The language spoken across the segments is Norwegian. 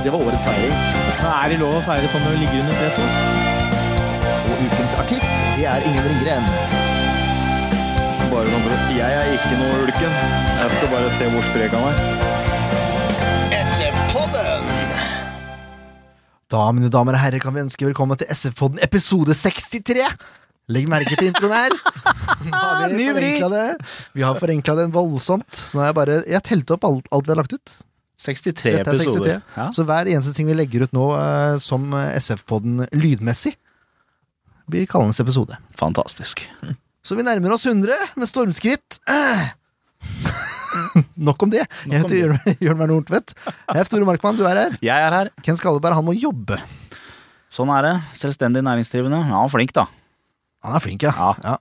Det var årets feiring. Er det lov å feire sånn når du ligger under setet? Og ukens artist, det er Ingen Ringgren. Bare sånn for Jeg er ikke noe ulken. Jeg skal bare se hvor sprek han er. SF-podden! Da, mine damer og herrer, kan vi ønske velkommen til SF-podden episode 63! Legg merke til introen her. Vi Ny vri. Vi har forenkla det voldsomt. Så nå har jeg bare Jeg telte opp alt, alt vi har lagt ut. 63 Dette er 63. episoder. Ja. Så hver eneste ting vi legger ut nå eh, som eh, SF-podden lydmessig, blir kallende episode. Fantastisk. Så vi nærmer oss 100 med stormskritt. Eh. Nok om det. Jeg om heter. Jørn Jørn Werner Horntvedt. Jeg er Tore Markmann, du er her. Jeg er her. Ken Skalleberg, han må jobbe. Sånn er det. Selvstendig næringsdrivende. Ja, han er flink, da. Han er flink, ja. Ja. ja.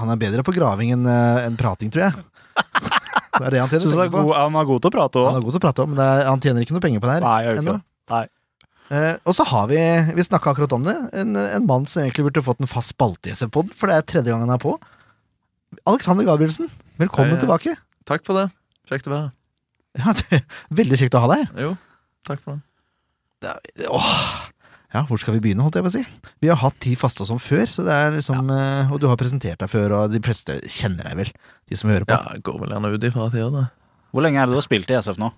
Han er bedre på graving enn eh, enn prating, tror jeg. Det er det han tjener penger er på. god, han er god til å prate Han er god til å prate om, men det er, han tjener ikke noe penger på det her. Nei, jeg gjør ennå. ikke det. Nei. Uh, og så har vi, vi snakka akkurat om det, en, en mann som egentlig burde fått en fast spalte i SV-poden, for det er tredje gang han er på. Alexander Gabrielsen, velkommen Hei, tilbake. Takk for det. Kjekt å være her. Ja, det, veldig kjekt å ha deg. Jo, takk for det. Det er, åh. Ja, hvor skal vi begynne, holdt jeg på å si? Vi har hatt ti faste oss om før, så det er liksom, ja. og du har presentert deg før, og de fleste kjenner deg vel, de som hører på. Ja, går vel gjerne ut ifra at jeg gjør det. Hvor lenge er det du har spilt i SF nå?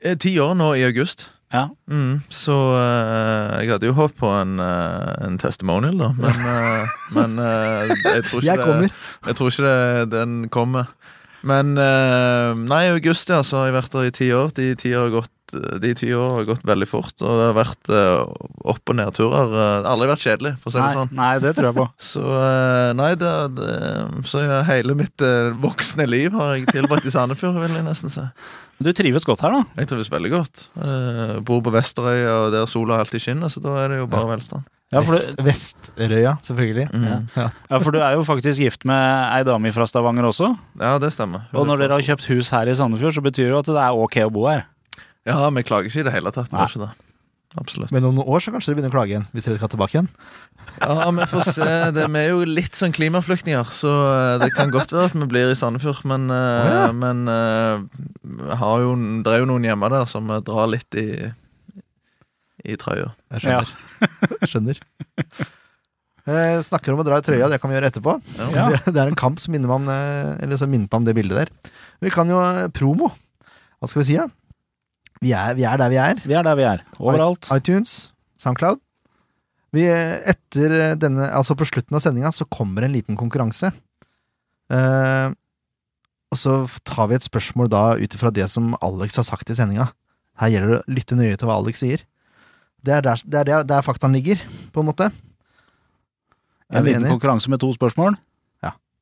Eh, Ti år nå i august. Ja. Mm, så uh, jeg hadde jo håpet på en, uh, en testimonial, da. Men, uh, men eh, jeg tror ikke Jeg. Det, jeg tror ikke det, den kommer. Men eh, Nei, i august, ja, så har jeg vært der i ti år. De ti år har gått de ti årene har gått veldig fort, og det har vært eh, opp- og nedturer. Eh, Det har aldri vært kjedelig, for å si det Nei, sånn. nei, det tror jeg på. Så eh, nei, det, det Så ja, hele mitt eh, voksne liv har jeg tilbrakt i Sandefjord, vil jeg nesten si. Du trives godt her, da. Jeg trives veldig godt. Jeg bor på Vesterøy, og der sola alltid skinner, så da er det jo bare velstand. Ja for, Vest, du, Vesterøya, selvfølgelig. Mm. Ja. ja, for du er jo faktisk gift med ei dame fra Stavanger også. Ja, det stemmer. Og når dere har kjøpt hus her i Sandefjord, så betyr det jo at det er ok å bo her. Ja, vi klager ikke i det hele tatt. Vi Nei. gjør ikke det. Absolutt. Men om noen år så kanskje dere begynner å klage igjen, hvis dere skal tilbake igjen. Ja, vi får se. Det, vi er jo litt sånn klimaflyktninger, så eh, det kan godt være at vi blir i Sandefjord. Men, eh, ja. men eh, har jo, det er jo noen hjemme der som eh, drar litt i, i trøya. Jeg skjønner. skjønner. Eh, snakker om å dra i trøya, det kan vi gjøre etterpå. Ja. Det, det er en kamp som minner meg om, eh, eller som minner meg om det bildet der. Vi kan jo eh, promo. Hva skal vi si, da? Vi er, vi er der vi er. Vi er der vi er. Overalt. iTunes, Soundcloud. Vi, etter eh, denne, altså på slutten av sendinga så kommer en liten konkurranse. Uh, og så tar vi et spørsmål da ut ifra det som Alex har sagt i sendinga. Her gjelder det å lytte nøye til hva Alex sier. Det er der, det er der, der faktaen ligger, på en måte. Er En liten enig? konkurranse med to spørsmål.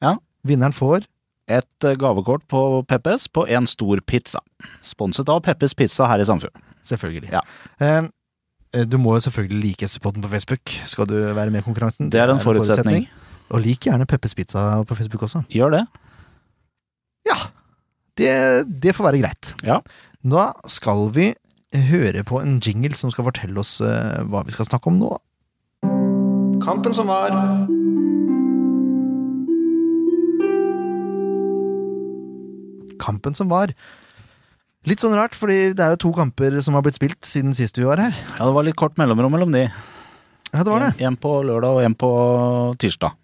Ja. Vinneren får Et eh, gavekort på Peppes på en stor pizza. Sponset av Peppes Pizza her i Sandfjord. Selvfølgelig. Ja. Eh, eh, du må jo selvfølgelig like SV-podden på Facebook. Skal du være med i konkurransen? Det er en forutsetning. Og lik gjerne Peppes Pizza på Facebook også. Gjør det. Ja, det, det får være greit. Ja. Da skal vi høre på en jingle som skal fortelle oss eh, hva vi skal snakke om nå. Kampen som var. Kampen som var. Litt sånn rart, fordi det er jo to kamper som har blitt spilt siden sist vi var her. Ja, det var litt kort mellomrom mellom de. Ja, det var det. En, en på lørdag og en på tirsdag.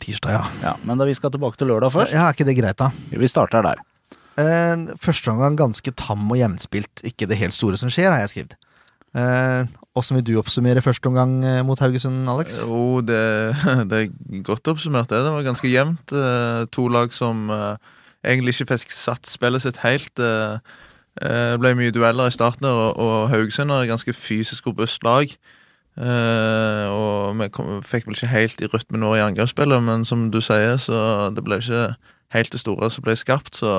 Tirsdag, ja. Ja, Men da vi skal tilbake til lørdag først. Ja, Er ikke det greit, da? Vi starter der. Eh, første omgang ganske tam og jevnspilt. Ikke det helt store som skjer, har jeg skrevet. Eh, Åssen vil du oppsummere første omgang eh, mot Haugesund, Alex? Jo, det, det er godt oppsummert. Det Det var ganske jevnt. Eh, To lag som eh, egentlig ikke fikk satt spillet sitt helt. eh, eh, Det ble mye dueller i starten, og, og Haugesund er et ganske fysisk robust lag. Eh, og vi kom, fikk vel ikke helt i rytme nå i angrepsspillet, men som du sier, så det ble ikke helt det store som ble skapt, så,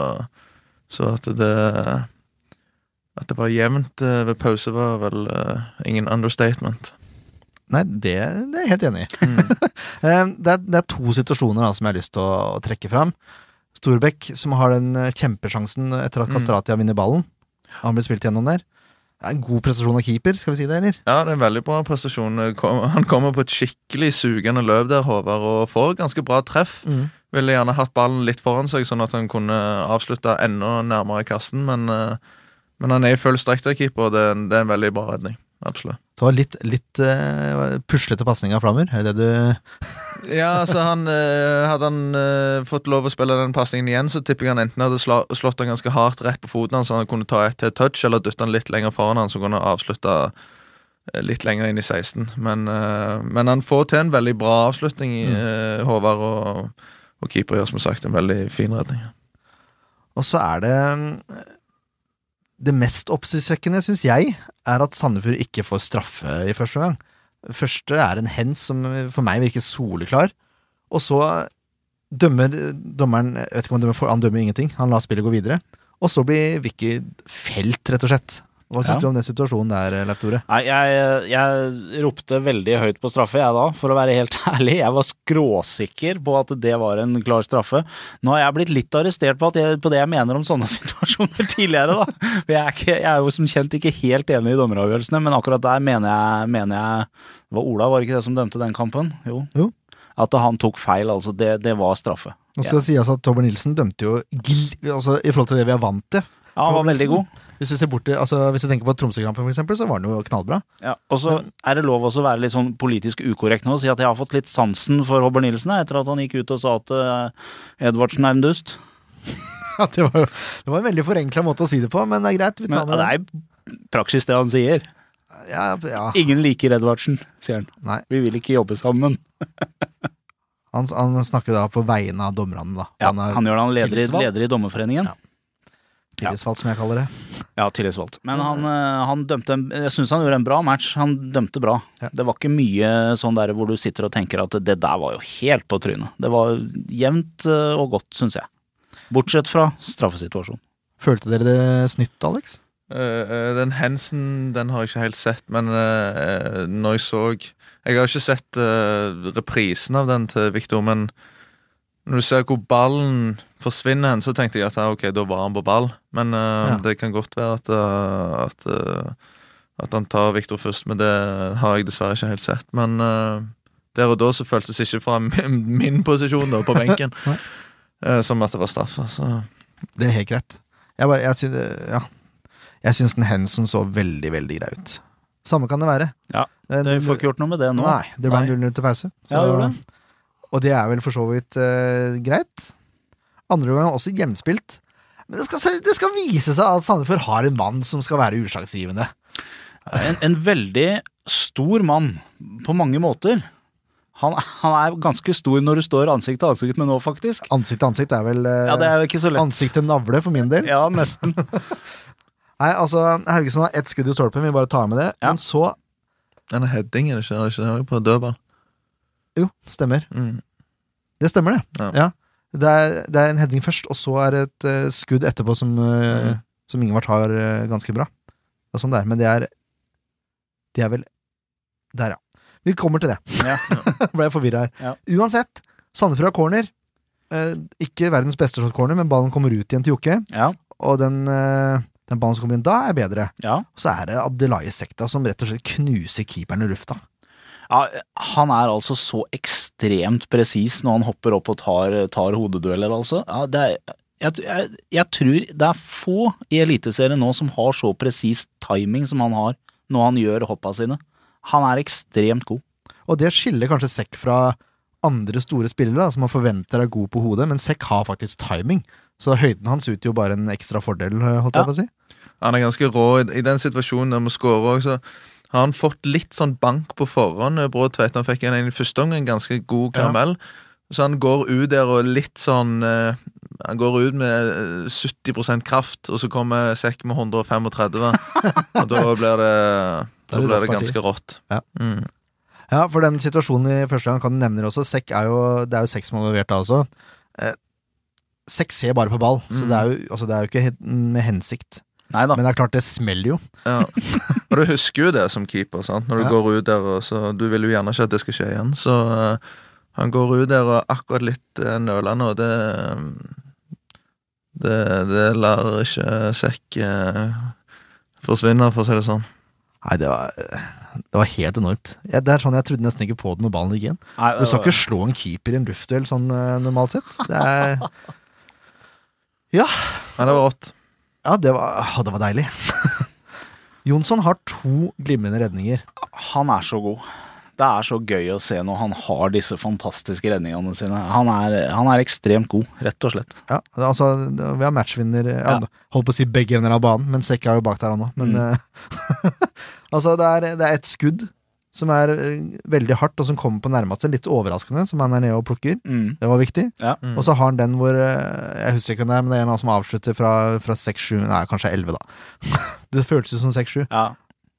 så at det At det var jevnt eh, ved pause, var vel uh, ingen understatement. Nei, det, det er jeg helt enig i. Mm. Eh, det, er, det er to situasjoner da, som jeg har lyst til å, å trekke fram. Storbekk, som har den eh, kjempesjansen etter at Mm. vinner ballen. Han blir spilt gjennom der. Det er en god prestasjon av keeper, skal vi si det, eller? Ja, det er en veldig bra prestasjon. Han kommer på et skikkelig sugende løp der, Håvard, og får ganske bra treff. Ville gjerne hatt ballen litt foran seg, sånn at han kunne avslutta enda nærmere kassen, men, eh, men han er i full strekk der, keeper, og det, det er en veldig bra redning. Absolutt. Det var litt, litt uh, puslete pasning av Flammer. Er det du Ja, altså han uh, Hadde han uh, fått lov å spille den pasningen igjen, så tipper jeg han enten hadde sla, slått han ganske hardt rett på foten hans, så han kunne ta et til touch, eller dytta han litt lenger foran han, så kunne han avslutta litt lenger inn i 16. Men, men han får til en veldig bra avslutning, i eh, Håvard, og, og keeper gjør som sagt en veldig fin redning. Og så er det mm, Det mest oppsiktsvekkende, syns jeg, er at Sandefjord ikke får straffe i første gang. Første er en hens som for meg virker soleklar, og så dømmer dommeren jeg vet ikke om Han dømmer, for, han dømmer ingenting, han lar spillet gå videre. Og så blir Vicky felt, rett og slett. Hva syns Ja. du om den situasjonen der, Leif Tore? Nei, jeg, jeg ropte veldig høyt på straffe, jeg da, for å være helt ærlig. Jeg var skråsikker på at det var en klar straffe. Nå har jeg blitt litt arrestert på, at jeg, på det jeg mener om sånne situasjoner tidligere, da. Jeg er, ikke, jeg er jo som kjent ikke helt enig i dommeravgjørelsene, men akkurat der mener jeg, mener jeg Det var Ola, var det ikke det som dømte den kampen? Jo. Jo. At han tok feil, altså. Det, det var straffe. Nå skal det sies at Tobber Nilsen dømte jo altså, I forhold til det vi er vant til. Ja, han var veldig god. Hvis du, ser bort altså, hvis du tenker på Tromsø-kampen, eksempel, så var han jo knallbra. Ja, og så er det lov også å være litt sånn politisk ukorrekt nå og si at jeg har fått litt sansen for Hobber Nilsen etter at han gikk ut og sa at uh, Edvardsen er en dust. Ja, det, var, jo- det var en veldig forenkla måte å si det på, men det er greit. Vi Men med ja, det er praksis det han sier. Ja, ja. Ingen liker Edvardsen, sier han. Nei. Vi vil ikke jobbe sammen. Han, han snakker da på vegne av dommerne, da. Ja, han er han gjør det, han leder, i- leder i Dommerforeningen. Ja. Tillitsvalgt, som jeg kaller det. Ja, tillitsvalgt. Men han, eh, han dømte en, Jeg syns han gjorde en bra match. Han dømte bra. Ja. Det var ikke mye sånn der hvor du sitter og tenker at det der var jo helt på trynet. Det var jevnt eh, og godt, syns jeg. Bortsett fra straffesituasjonen. Følte dere det snytt, Alex? Uh, eh, den hensen den har jeg ikke helt sett, men uh, eh, når jeg så Jeg har ikke sett uh, reprisen av den til Victor, men når du ser hvor ballen forsvinner hen, så tenkte jeg at ja, ok, da var han på ball. Men uh, Ja. det kan godt være at, uh, at, uh, at han tar Victor først, men det har jeg dessverre ikke helt sett. Men der og da så føltes ikke fra min, min posisjon da, på benken eh, som at det var straffe. Så Det er helt greit. Jeg, bare, jeg, synes, ja. jeg syns den hensen så veldig, veldig grei ut. Samme kan det være. Ja, Vi får ikke gjort noe med det nå. Nei, det ble Nei. 0-0 til pause. Ja, det det. Og det er vel for så vidt greit. Andre omgang også jevnspilt. Men det skal, det skal vise seg at Sandefjord har en mann som skal være utslagsgivende. En, en veldig stor mann, på mange måter. Han, han er ganske stor når du står ansikt til ansikt med nå, faktisk. Ansikt til ansikt er vel eh, Ja, det er jo ikke så lett. ansikt til navle for min del. Ja, nesten. Nei, altså, Haugesund har ett skudd i stolpen, vi bare tar med det. Ja. Men så den er heading, er det ikke? Er det ikke det på dødball? Jo, stemmer. Mm. Det stemmer, det. Ja. Ja. Det, er, det er en heading først, og så er det et uh, skudd etterpå som, uh, mm. som Ingvard tar uh, ganske bra. Det er sånn det er, men det er Det er vel Der, ja. Vi kommer til det. Ja. Ble jeg forvirra her. Ja. Uansett, Sandefjord har corner. Eh, ikke verdens beste shot corner, men ballen kommer ut igjen til Jokke. Ja, Og den, eh, den ballen som kommer inn da, er bedre. ja. Og så er det Abdelaye Sekta som rett og slett knuser keeperen i lufta. Ja han er altså så ekstremt presis når han hopper opp og tar, tar hodedueller, altså. Ja, det er, jeg, jeg, jeg tror det er få i Eliteserien nå som har så presis timing som han har når han gjør hoppa sine. Han er ekstremt god. Og det skiller kanskje Sekk fra andre store spillere da, som man forventer er god på hodet, men Sekk har faktisk timing. Så høyden hans utgjør bare en ekstra fordel, holdt Ja. jeg på å si. Han er ganske rå i, i den situasjonen der vi scorer også. Har han fått litt sånn bank på forhånd? eh, Brå Tveit han fikk en, en i første omgang ganske god karamell. Så han går ut der og litt sånn uh, Han går ut med eh, 70% kraft, og så kommer Sekk med 135. og da blir det Da det blir det ganske rått. Ja. Mm. Ja, for den situasjonen i første gang kan du nevne også. Sekk er jo, det er jo Sekk som er involvert da også. Eh, Sekk ser bare på ball, så Mm. det er jo, altså, det er jo ikke med hensikt. Nei da. Men det er klart, det smeller jo. Ja. Og du husker jo det som keeper, sant? når du Ja. går ut der, og så du vil jo gjerne ikke at det skal skje igjen. Så uh, han går ut der og akkurat litt uh, nølende, og det, det Det lar ikke Sekk uh, forsvinne, for å si det sånn. Nei, det var, det var helt enormt. Jeg, det er sånn Jeg trodde nesten ikke på det når ballen gikk inn. Nei, Du skal ikke slå en keeper i en luftduell sånn eh, normalt sett. Det er Men det var rått. Ja, det var, å, det var deilig. Jonsson har to glimrende redninger. Han er så god. Det er så gøy å se når han har disse fantastiske redningene sine. Han er, han er ekstremt god, rett og slett. Ja, altså, Vi har matchvinner ja, Holdt på å si begge ender av banen, men Sekk er jo bak der han òg. Men Mm. eh, altså, det er, det er skudd som er eh, veldig hardt, og som kommer på nærmeste. Litt overraskende, som han er nede og plukker. Mm. Det var viktig. Ja. Mm. Og så har han den hvor eh, Jeg husker ikke hvem det er, men det er en av som avslutter fra, fra 6-7 Nei, kanskje 11, da. det føltes som 6-7. Ja,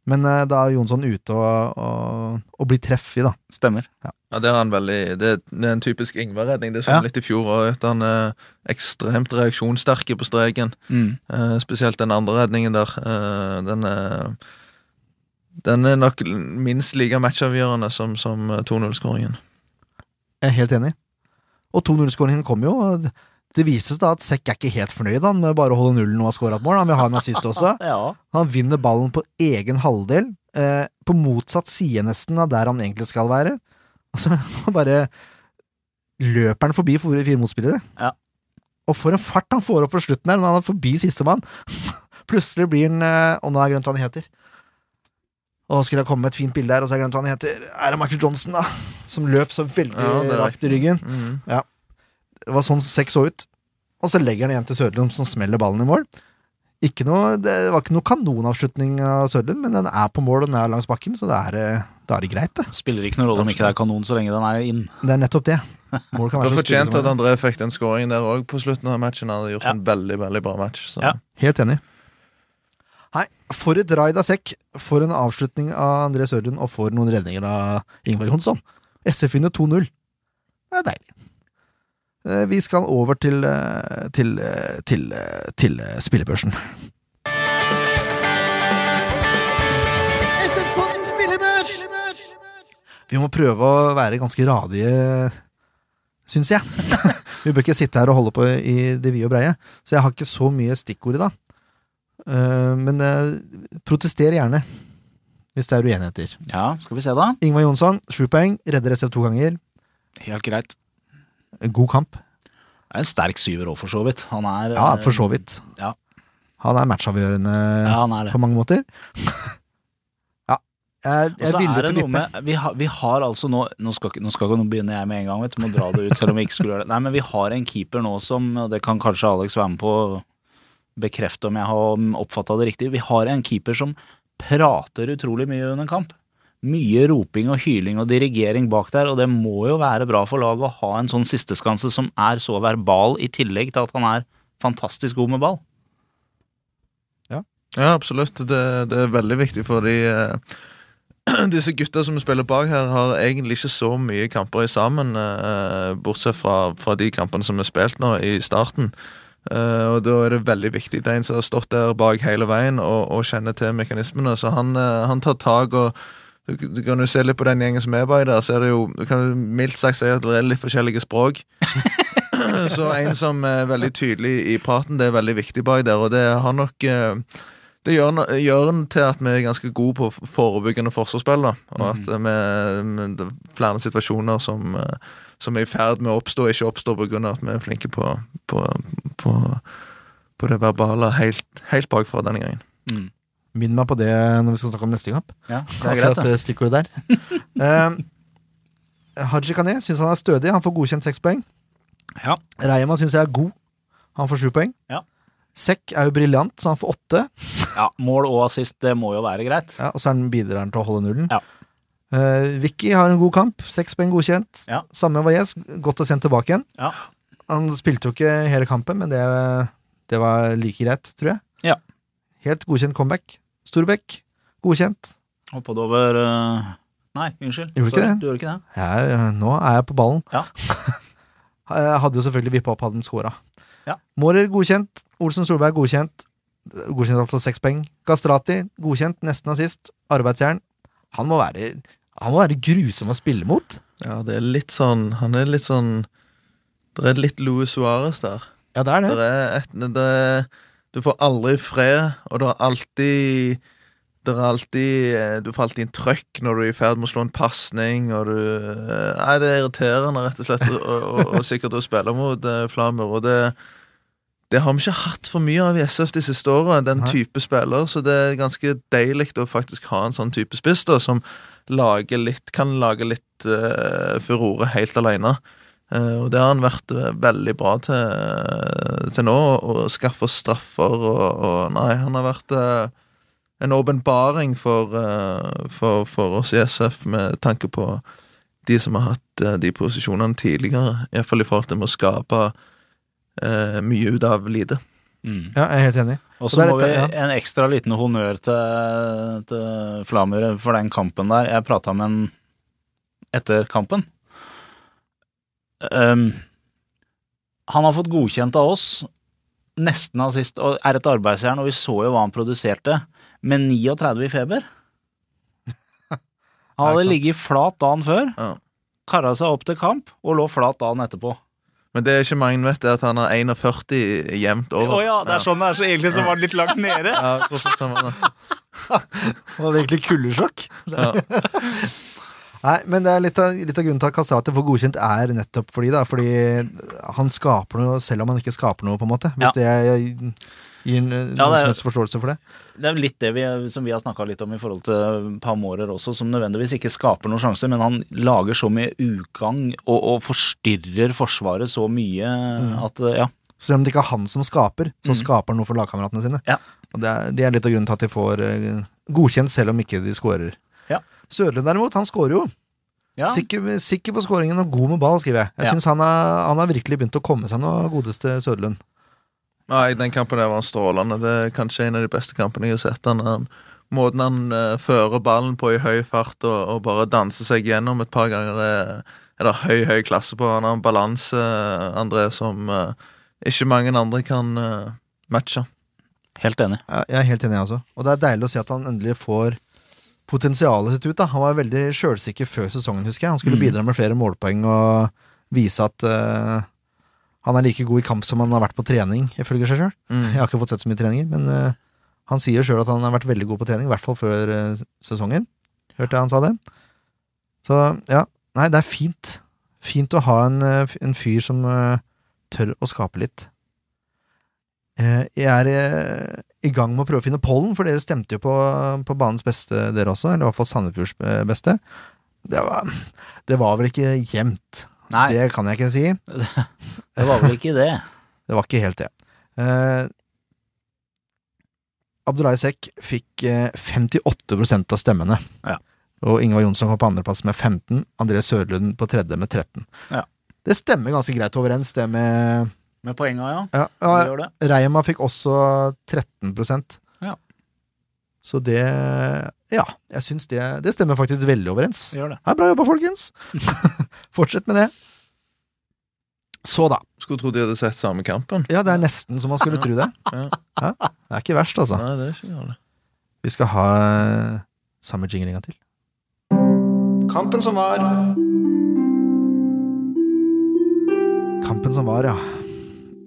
Men eh, da er Jonsson ute og, og, og blir treff i, da. stemmer. Ja, det er han veldig Det, det er en typisk Ingvar-redning. Det så Ja. litt i fjor òg, han er ekstremt reaksjonssterke på streken. Mm. Eh, spesielt den andre redningen der. Eh, den, er, den er nok minst like matchavgjørende som, som eh, 2-0-skåringen. Jeg er helt enig. Og 2-0-skåringen kom jo. det- Det vises da at Sekk er ikke helt fornøyd han, med bare å holde nullen og ha skåra et mål. Han vil ha en assist også. Ja. Han vinner ballen på egen halvdel, eh, på motsatt side nesten av der han egentlig skal være. Altså, bare løper han forbi fire, fire motspillere. Ja. Og for en fart han får opp på slutten der, når han er forbi sistemann. Plutselig blir han eh, Og nå har jeg glemt hva han heter. Og skulle jeg komme med et fint bilde her, og så har jeg glemt hva han heter. Er det Michael Johnson, da? Som løp så veldig Ja, rakt i ryggen. Mm. Det var sånn seks så ut. Og så legger han igjen til Søderlund, som smeller ballen i mål. Ikke noe, det var ikke noe kanonavslutning av Søderlund, men den er på mål, og den er langs bakken, så det er, det greit, det. Spiller ikke noen rolle om ikke det er kanon så lenge den er inn. Det er nettopp det. Mål kan Det være var fortjente fortjent at det. André fikk den skåringen der òg på slutten av matchen. Han hadde gjort Ja. en veldig veldig bra match. Så. Ja. Helt enig. Nei, for et raid av sekk. For en avslutning av André Sørlund, og for noen redninger av Ingvar Jonsson. SF vinner 2-0. Det er deilig. Eh, Vi skal over til, til, til, eh, til, eh, til eh, spillebørsen. Vi må prøve å være ganske radige, syns jeg. vi bør ikke sitte her og holde på i det vide og breie. Så jeg har ikke så mye stikkord i dag. Eh, men eh, protester gjerne, hvis det er uenigheter. Ja, skal vi se da. Ingvar Jonsson, sju poeng. Redder SF to ganger. Helt greit. God kamp. Det er en sterk syver òg, for så vidt. Han er Ja, for så vidt. Ja. Han er matchavgjørende Ja, han er det. på mange måter. ja. Jeg, jeg det til med vi har, vi har altså nå Nå skal, ikke- nå skal ikke nå begynner jeg med en gang, vet du. Må dra det ut selv om vi ikke skulle gjøre det. Nei, men vi har en keeper nå som, og det kan kanskje Alex være med på bekrefte om jeg har oppfatta det riktig, vi har en keeper som prater utrolig mye under kamp. Mye roping og hyling og dirigering bak der, og det må jo være bra for laget å ha en sånn sisteskanse som er så verbal, i tillegg til at han er fantastisk god med ball. Ja, absolutt. Det, det er veldig viktig for de eh, Disse gutta som spiller bak her, har egentlig ikke så mye kamper i sammen, eh, bortsett fra, fra de kampene som er spilt nå i starten. Eh, og da er det veldig viktig. Det er en som har stått der bak hele veien og, og kjenner til mekanismene. Så han, uh, han tar tak og du, du kan jo se litt på den gjengen som er bak der, så er det jo Du kan mildt sagt si at det er litt forskjellige språk. så en som er veldig tydelig i praten, det er veldig viktig bak der, og det har nok uh, det gjør, gjør en til at vi er ganske gode på forebyggende forsvarsspill. Og at eh, vi, vi- det er flere situasjoner som, som er i ferd med å oppstå, ikke oppstår pga. at vi er flinke på, på, på, på det verbale helt, helt bakfra denne gangen. Mm. Minn meg på det når vi skal snakke om neste kamp. Ja, det er greit, stikkordet der. uh, Haji Kane syns han er stødig. Han får godkjent seks poeng. Ja. Reima syns jeg er god. Han får sju poeng. Ja. Sekk er jo briljant, så han får åtte. Ja, mål og assist, det må jo være greit. Ja, og så er han bidrar han til å holde nullen. Ja. Eh, Vicky har en god kamp. Seks poeng godkjent. Ja. Samme Valles, godt å sende tilbake igjen. Ja. Han spilte jo ikke hele kampen, men det, det var like greit, tror jeg. Ja. Helt godkjent comeback. Storbekk, godkjent. Hoppet over uh... Nei, unnskyld. Gjorde Sorry. Du gjorde ikke det? Jeg, nå er jeg på ballen. Ja. jeg hadde jo selvfølgelig vippa opp, hadde han scora. Ja. Mårer godkjent. Olsen Solberg godkjent. Godkjent altså seks poeng. Kastrati, godkjent, nesten assist. Arbeidsjern. Han må være Han må være grusom å spille mot. Ja, det er litt sånn Han er litt sånn Det er litt Louis Suárez der. Ja, det er Det det. er et, det er, du får aldri fred, og det er alltid det er alltid eh, Du får alltid en trøkk når du er i ferd med å slå en pasning, og du eh, Nei, det er irriterende, rett og slett, og, og, og sikkert å spille mot Flammer. Flamur. Og det, det har vi ikke hatt for mye av i SF de siste åra, den type spiller, så det er ganske deilig å faktisk ha en sånn type spiss, da, som lager litt, kan lage litt uh, furore helt alene. Uh, og det har han vært eh, veldig bra til, til nå, å skaffe straffer og, og Nei, han har vært uh, en åpenbaring for, for, for oss i SF med tanke på de som har hatt de posisjonene tidligere, iallfall i forhold til å skape eh, mye ut av lite. Mm. Ja, jeg er helt enig. Og så må vi en ekstra liten honnør til, til Flamur for den kampen der. Jeg prata med han etter kampen. Um, han har fått godkjent av oss, nesten assist, og er et arbeidsjern, og vi så jo hva han produserte, med 39 i feber. Han hadde ligget flat dagen før, Ja. kara seg opp til kamp, og lå flat dagen etterpå. Men det er ikke mange vet, det er at han har 41 jevnt over. over. ja, det er sånn det er, så egentlig så var det litt langt nede. Ja, jeg tror han var det. Han hadde egentlig kuldesjokk. Ja. Nei, men det er litt av, litt av grunnen til at Kastrati får godkjent, er nettopp fordi da, fordi han skaper noe selv om han ikke skaper noe, på en måte. Hvis det gir Ja, noen er- som helst forståelse for det. Det er litt det vi, som vi har snakka litt om i forhold til Pamorer også, som nødvendigvis ikke skaper noen sjanser, men han lager så mye utgang og, og forstyrrer Forsvaret så mye at ja. Selv om det ikke er han som skaper, så Mm. skaper han noe for lagkameratene sine. Ja. Og det er, det er litt av grunnen til at de får eh, godkjent, selv om ikke de skårer. Ja. Sørlund derimot, han skårer jo. ja. Sikker, sikker på skåringen og god med ball, skriver jeg. Jeg Ja. synes han, han har virkelig begynt å komme seg nå, godeste Sørlund. Nei, den kampen der var han strålende. Det er kanskje en av de beste kampene jeg har sett. Han, han, måten han uh, fører ballen på i høy fart og, og bare danser seg gjennom et par ganger, er, er det høy, høy klasse på. Han har en balanse, uh, André, som uh, ikke mange andre kan matche. Helt enig. Jeg er helt enig, jeg også. Og det er deilig å se at han endelig får potensialet sitt ut. da Han var veldig sjølsikker før sesongen, husker jeg. Han skulle Mm. bidra med flere målpoeng og vise at han er like god i kamp som han har vært på trening, ifølge seg sjøl. Mm. Jeg har ikke fått sett så mye treninger, men uh, han sier sjøl at han har vært veldig god på trening, i hvert fall før uh, sesongen. Hørte jeg han sa det. Så ja, nei, det er fint. Fint å ha en, eh, en fyr som tør å skape litt. Jeg er i gang med å prøve å finne pollen, for dere stemte jo på, på banens beste, dere også. Eller i hvert fall Sandefjords beste. Det var, det var vel ikke jevnt. Nei, Det kan jeg ikke si. det var vel ikke det. Det var ikke helt det. Eh, Abdullah Sekk fikk eh, 58% av stemmene. Ja. Og Ingvar Jonsson kom på andreplass med 15. André Sørlund på tredje med 13. Ja. Det stemmer ganske greit overens, det med Med poenga, ja. ja, Det ja, gjør det. Reima fikk også 13% Ja. Så det Ja, jeg syns det, det stemmer faktisk veldig overens. Gjør det. Ja, bra jobba, folkens! Fortsett med det. Så, da. Skulle tro de hadde sett samme kampen. Ja, det er nesten så man skulle tro det. Ja. Ja, det er ikke verst, altså. Nei, det er ikke galt. Vi skal ha eh, samme jingle en gang til. Kampen som var. Kampen som var, ja.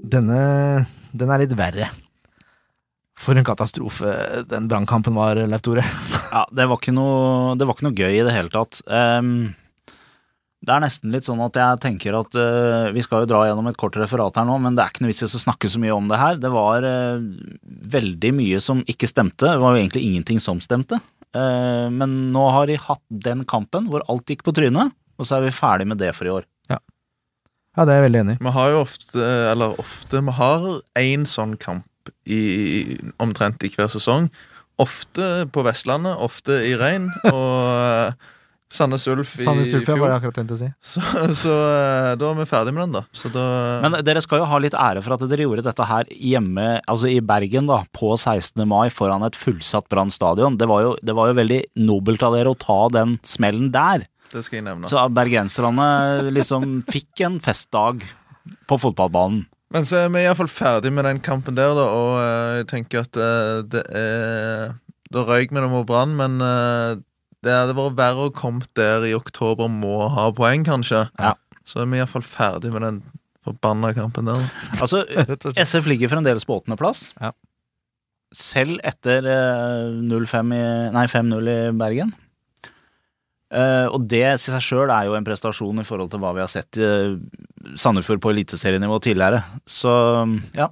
Denne den er litt verre. For en katastrofe den brannkampen var, Leif Tore. Ja, det var ikke noe, det var ikke noe gøy i det hele tatt. Um, det er nesten litt sånn at jeg tenker at uh, vi skal jo dra gjennom et kort referat her nå, men det er ikke noe vits i å snakke så mye om det her. Det var uh, veldig mye som ikke stemte. Det var jo egentlig ingenting som stemte. Uh, men nå har de hatt den kampen hvor alt gikk på trynet, og så er vi ferdig med det for i år. Ja, det er jeg veldig enig i. Vi har jo ofte, eller ofte, vi har én sånn kamp i, omtrent i hver sesong. Ofte på Vestlandet, ofte i regn. Og eh, Sandnes Ulf i Sandnes Ulf, fjor. var jeg akkurat tenkt å si. Så, så eh, da er vi ferdig med den, da. Så da Men dere skal jo ha litt ære for at dere gjorde dette her hjemme, altså i Bergen, da, på 16. mai foran et fullsatt Brann stadion. Det var, jo, det var jo veldig nobelt av dere å ta den smellen der. Det skal jeg nevne. Så bergenserne liksom fikk en festdag på fotballbanen. Men så er vi iallfall ferdig med den kampen der, da, og eh, jeg tenker at eh, det er Da røyk vi det mot Brann, men eh, det hadde vært verre å komme der i oktober må ha poeng, kanskje. Ja. Så er vi iallfall ferdig med den forbanna kampen der. da. Altså. SF ligger fremdeles på åttendeplass. Ja. Selv etter eh, 0-5 i Nei, 5-0 i Bergen. Eh, og det i seg sjøl er jo en prestasjon i forhold til hva vi har sett uh, Sandefjord på eliteserienivå tidligere. Så ja.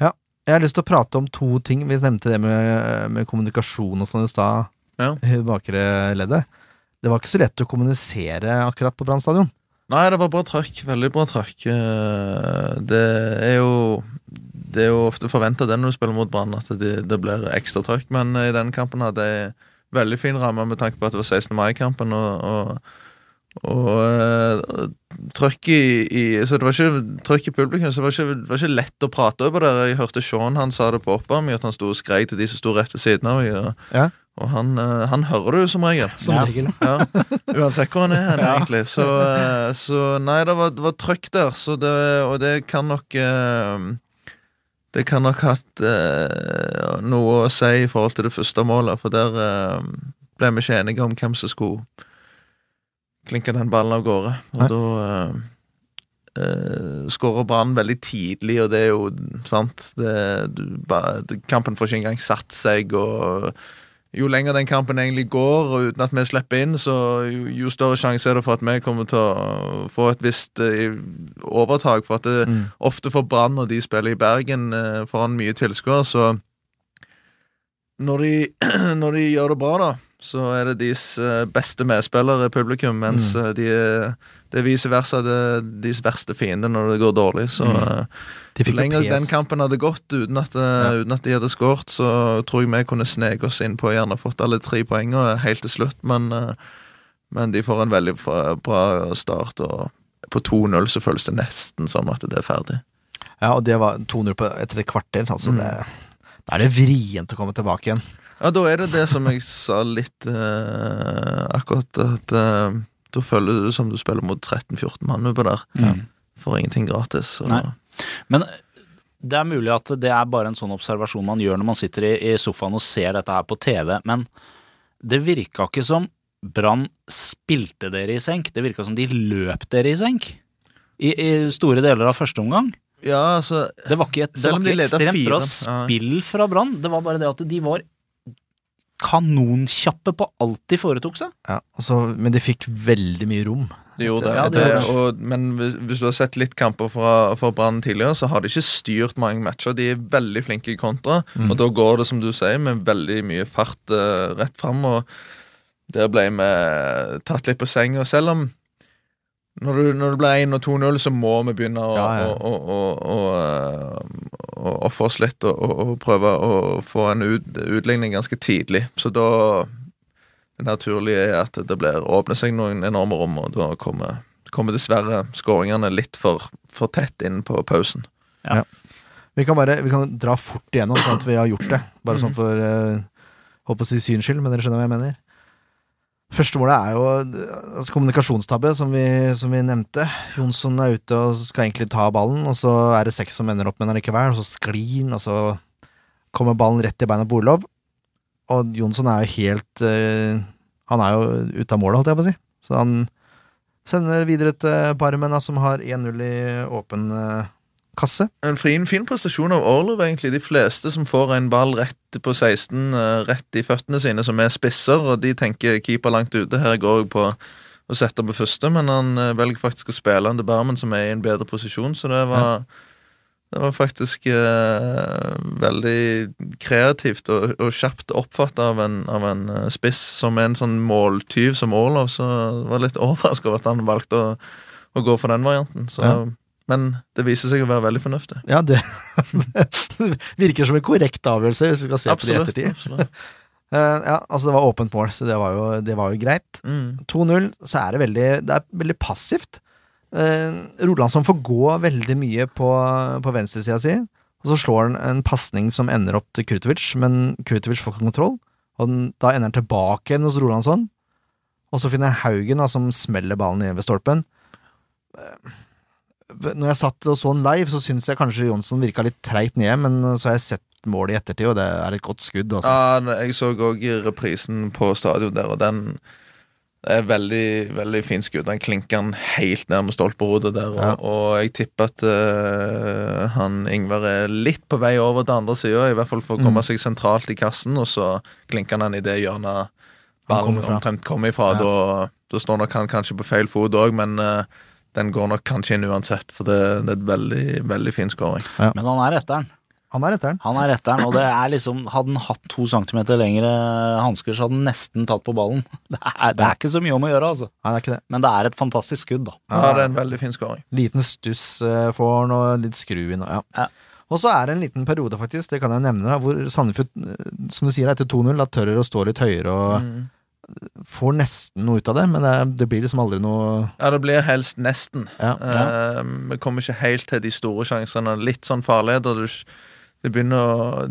Ja. Jeg har lyst til å prate om to ting. Vi nevnte det med, med kommunikasjon og sånn i stad. Ja. I det bakre leddet. Det var ikke så lett å kommunisere akkurat på Brann stadion. Nei, det var bra trøkk. Veldig bra trøkk. Eh, Det er jo Det er jo ofte forventa det når du spiller mot Brann, at det, det blir ekstra trøkk, men i den kampen hadde jeg veldig fin ramme med tanke på at det var 16. mai-kampen, og, og, og eh, trøkk i, i Så det var ikke trøkk i publikum, så det var ikke, det var ikke lett å prate over det. Jeg hørte Sean han sa det på oppvarming, at han sto og skrek til de som sto rett ved siden av og, Ja. og han, eh, han hører du som regel. Som regel. Ja, Uansett hvor han er, hen, egentlig. Så, eh, så nei, det var, det var trøkk der, så det, og det kan nok eh, Det kan nok hatt eh, noe å si i forhold til det første målet, for der eh, ble vi ikke enige om hvem som skulle klinke den ballen av gårde. Og Nei. da eh, skårer Brann veldig tidlig, og det er jo sant det, du, ba, Kampen får ikke engang satt seg, og jo lenger den kampen egentlig går, og uten at vi slipper inn, så jo, jo større sjanse er det for at vi kommer til å få et visst uh, overtak. For at det, Mm. ofte for Brann, når de spiller i Bergen uh, foran mye tilskuere, så når de, når de gjør det bra, da, så er det deres eh, beste medspillere i publikum, mens Mm. eh, de det er vice versa det er deres verste fiende når det går dårlig. Så Mm. eh, De fikk jo lenge den kampen hadde gått uten at, ja. uten at de hadde skåret, så tror jeg vi kunne sneke oss inn på og gjerne fått alle tre poengene helt til slutt, men, men de får en veldig bra- start, og på 2-0 så føles det nesten som at det er ferdig. Ja, og det var 200 på etter et kvarter. Altså Mm. det, da er det vrient å komme tilbake igjen. Ja, da er det det som jeg sa litt eh, akkurat, at eh, da føler du som du spiller mot 13-14 mann på der. Mm. Får ingenting gratis. Og... Nei. Men det er mulig at det er bare en sånn observasjon man gjør når man sitter i, i sofaen og ser dette her på TV, men det virka ikke som Brann spilte dere i senk. Det virka som de løp dere i senk. I, I store deler av første omgang. Ja, altså Det var ikke et, det var ikke de ekstremt bra fire, ja. spill fra Brann. Det var bare det at de var kanonkjappe på alt de foretok seg. Ja, altså, men de fikk veldig mye rom. De gjorde det. Ja, de det, gjorde det. og, men hvis, du har sett litt kamper fra, fra Brann tidligere, så har de ikke styrt mange matcher. De er veldig flinke i kontra, Mm. og da går det, som du sier, med veldig mye fart uh, rett fram. Og der ble vi tatt litt på senga. Selv om når, du, når det ble 1 og 2-0, så må vi begynne å, Ja, ja. å, å, å, å, eh, ofre oss litt og, og, og prøve å få en ut, utligning ganske tidlig. Så da det naturlige er at det blir åpner seg noen enorme rom, og da kommer, kommer dessverre skåringene litt for, for tett inn på pausen. Vi kan bare vi kan dra fort igjennom, sånn at vi har gjort det. Bare sånn for uh, Holdt på å si syns skyld, men dere skjønner hva jeg mener. Første målet er jo altså, kommunikasjonstabbe, som vi, som vi nevnte. Jonsson er ute og skal egentlig ta ballen, og så er det seks som ender opp med den likevel. og så sklir han, og så kommer ballen rett i beina på Orlov. Og Jonsson er jo helt uh, Han er jo ute av målet, holdt jeg på å si. Så han sender videre til Barmen, som har 1-0 i åpen eh, kasse. En fin, fin prestasjon av Orlov, egentlig. De fleste som får en ball rett på 16, eh, rett i føttene sine, som er spisser, og de tenker keeper langt ute. Her går jeg på å sette på første, men han eh, velger faktisk å spille han til Barmen, som er i en bedre posisjon, så det var Det var faktisk eh, veldig kreativt og, og kjapt oppfatta av, en- av en eh, spiss som en sånn måltyv som Orlov, så jeg var litt overraska over at han valgte å, å gå for den varianten. Så, Ja. Men det viser seg å være veldig fornuftig. Ja, det virker som en korrekt avgjørelse, hvis vi skal se på det i ettertid. absolutt. Eh, ja, altså det var åpent mål, så det var jo, det var jo greit. Mm. 2-0, så er det veldig Det er veldig passivt. Uh, Rolandsson får gå veldig mye på, på venstresida si, og så slår han en pasning som ender opp til Kurtovic, men Kurtovic får ikke kontroll, og den, da ender han tilbake igjen hos Rolandsson. Og så finner Haugen, da, som smeller ballen inn ved stolpen. Eh, Når jeg satt og så den live, så syns jeg kanskje Jonsson virka litt treit nede, men så har jeg sett målet i ettertid, og det er et godt skudd. Også. Ja, jeg så òg reprisen på stadion der, og den er veldig veldig fin skudd. Den klinker han helt ned med stolpehodet der, og, Ja. og jeg tipper at uh, han Ingvar er litt på vei over til andre sida, i hvert fall for å komme Mm. seg sentralt i kassen, og så klinker han i det hjørnet Han ballen omtrent kommer ifra. Ja. Da, da står nok han kanskje på feil fot òg, men eh, den går nok kanskje inn uansett, for det, det er et veldig, veldig fin scoring. Men han er etteren. Han er etter den. Han er etteren, og det er liksom Hadde han hatt to centimeter lengre hansker, så hadde han nesten tatt på ballen. Det er, det er ikke så mye om å gjøre, altså. Nei, det er ikke det. Men det er et fantastisk skudd, da. Ja, det er en veldig fin scoring. Liten stuss for får han, og litt skru inn. og Ja. Ja. Og så er det en liten periode, faktisk, det kan jeg nevne, da, hvor Sandefjord, eh, som du sier, etter 2-0, da tør å stå litt høyere og Mm. Får nesten noe ut av det, men det, blir liksom aldri noe Ja, det blir helst nesten. Ja. Eh, Vi kommer ikke helt til de store sjansene. Litt sånn farligheter. Du, det begynner å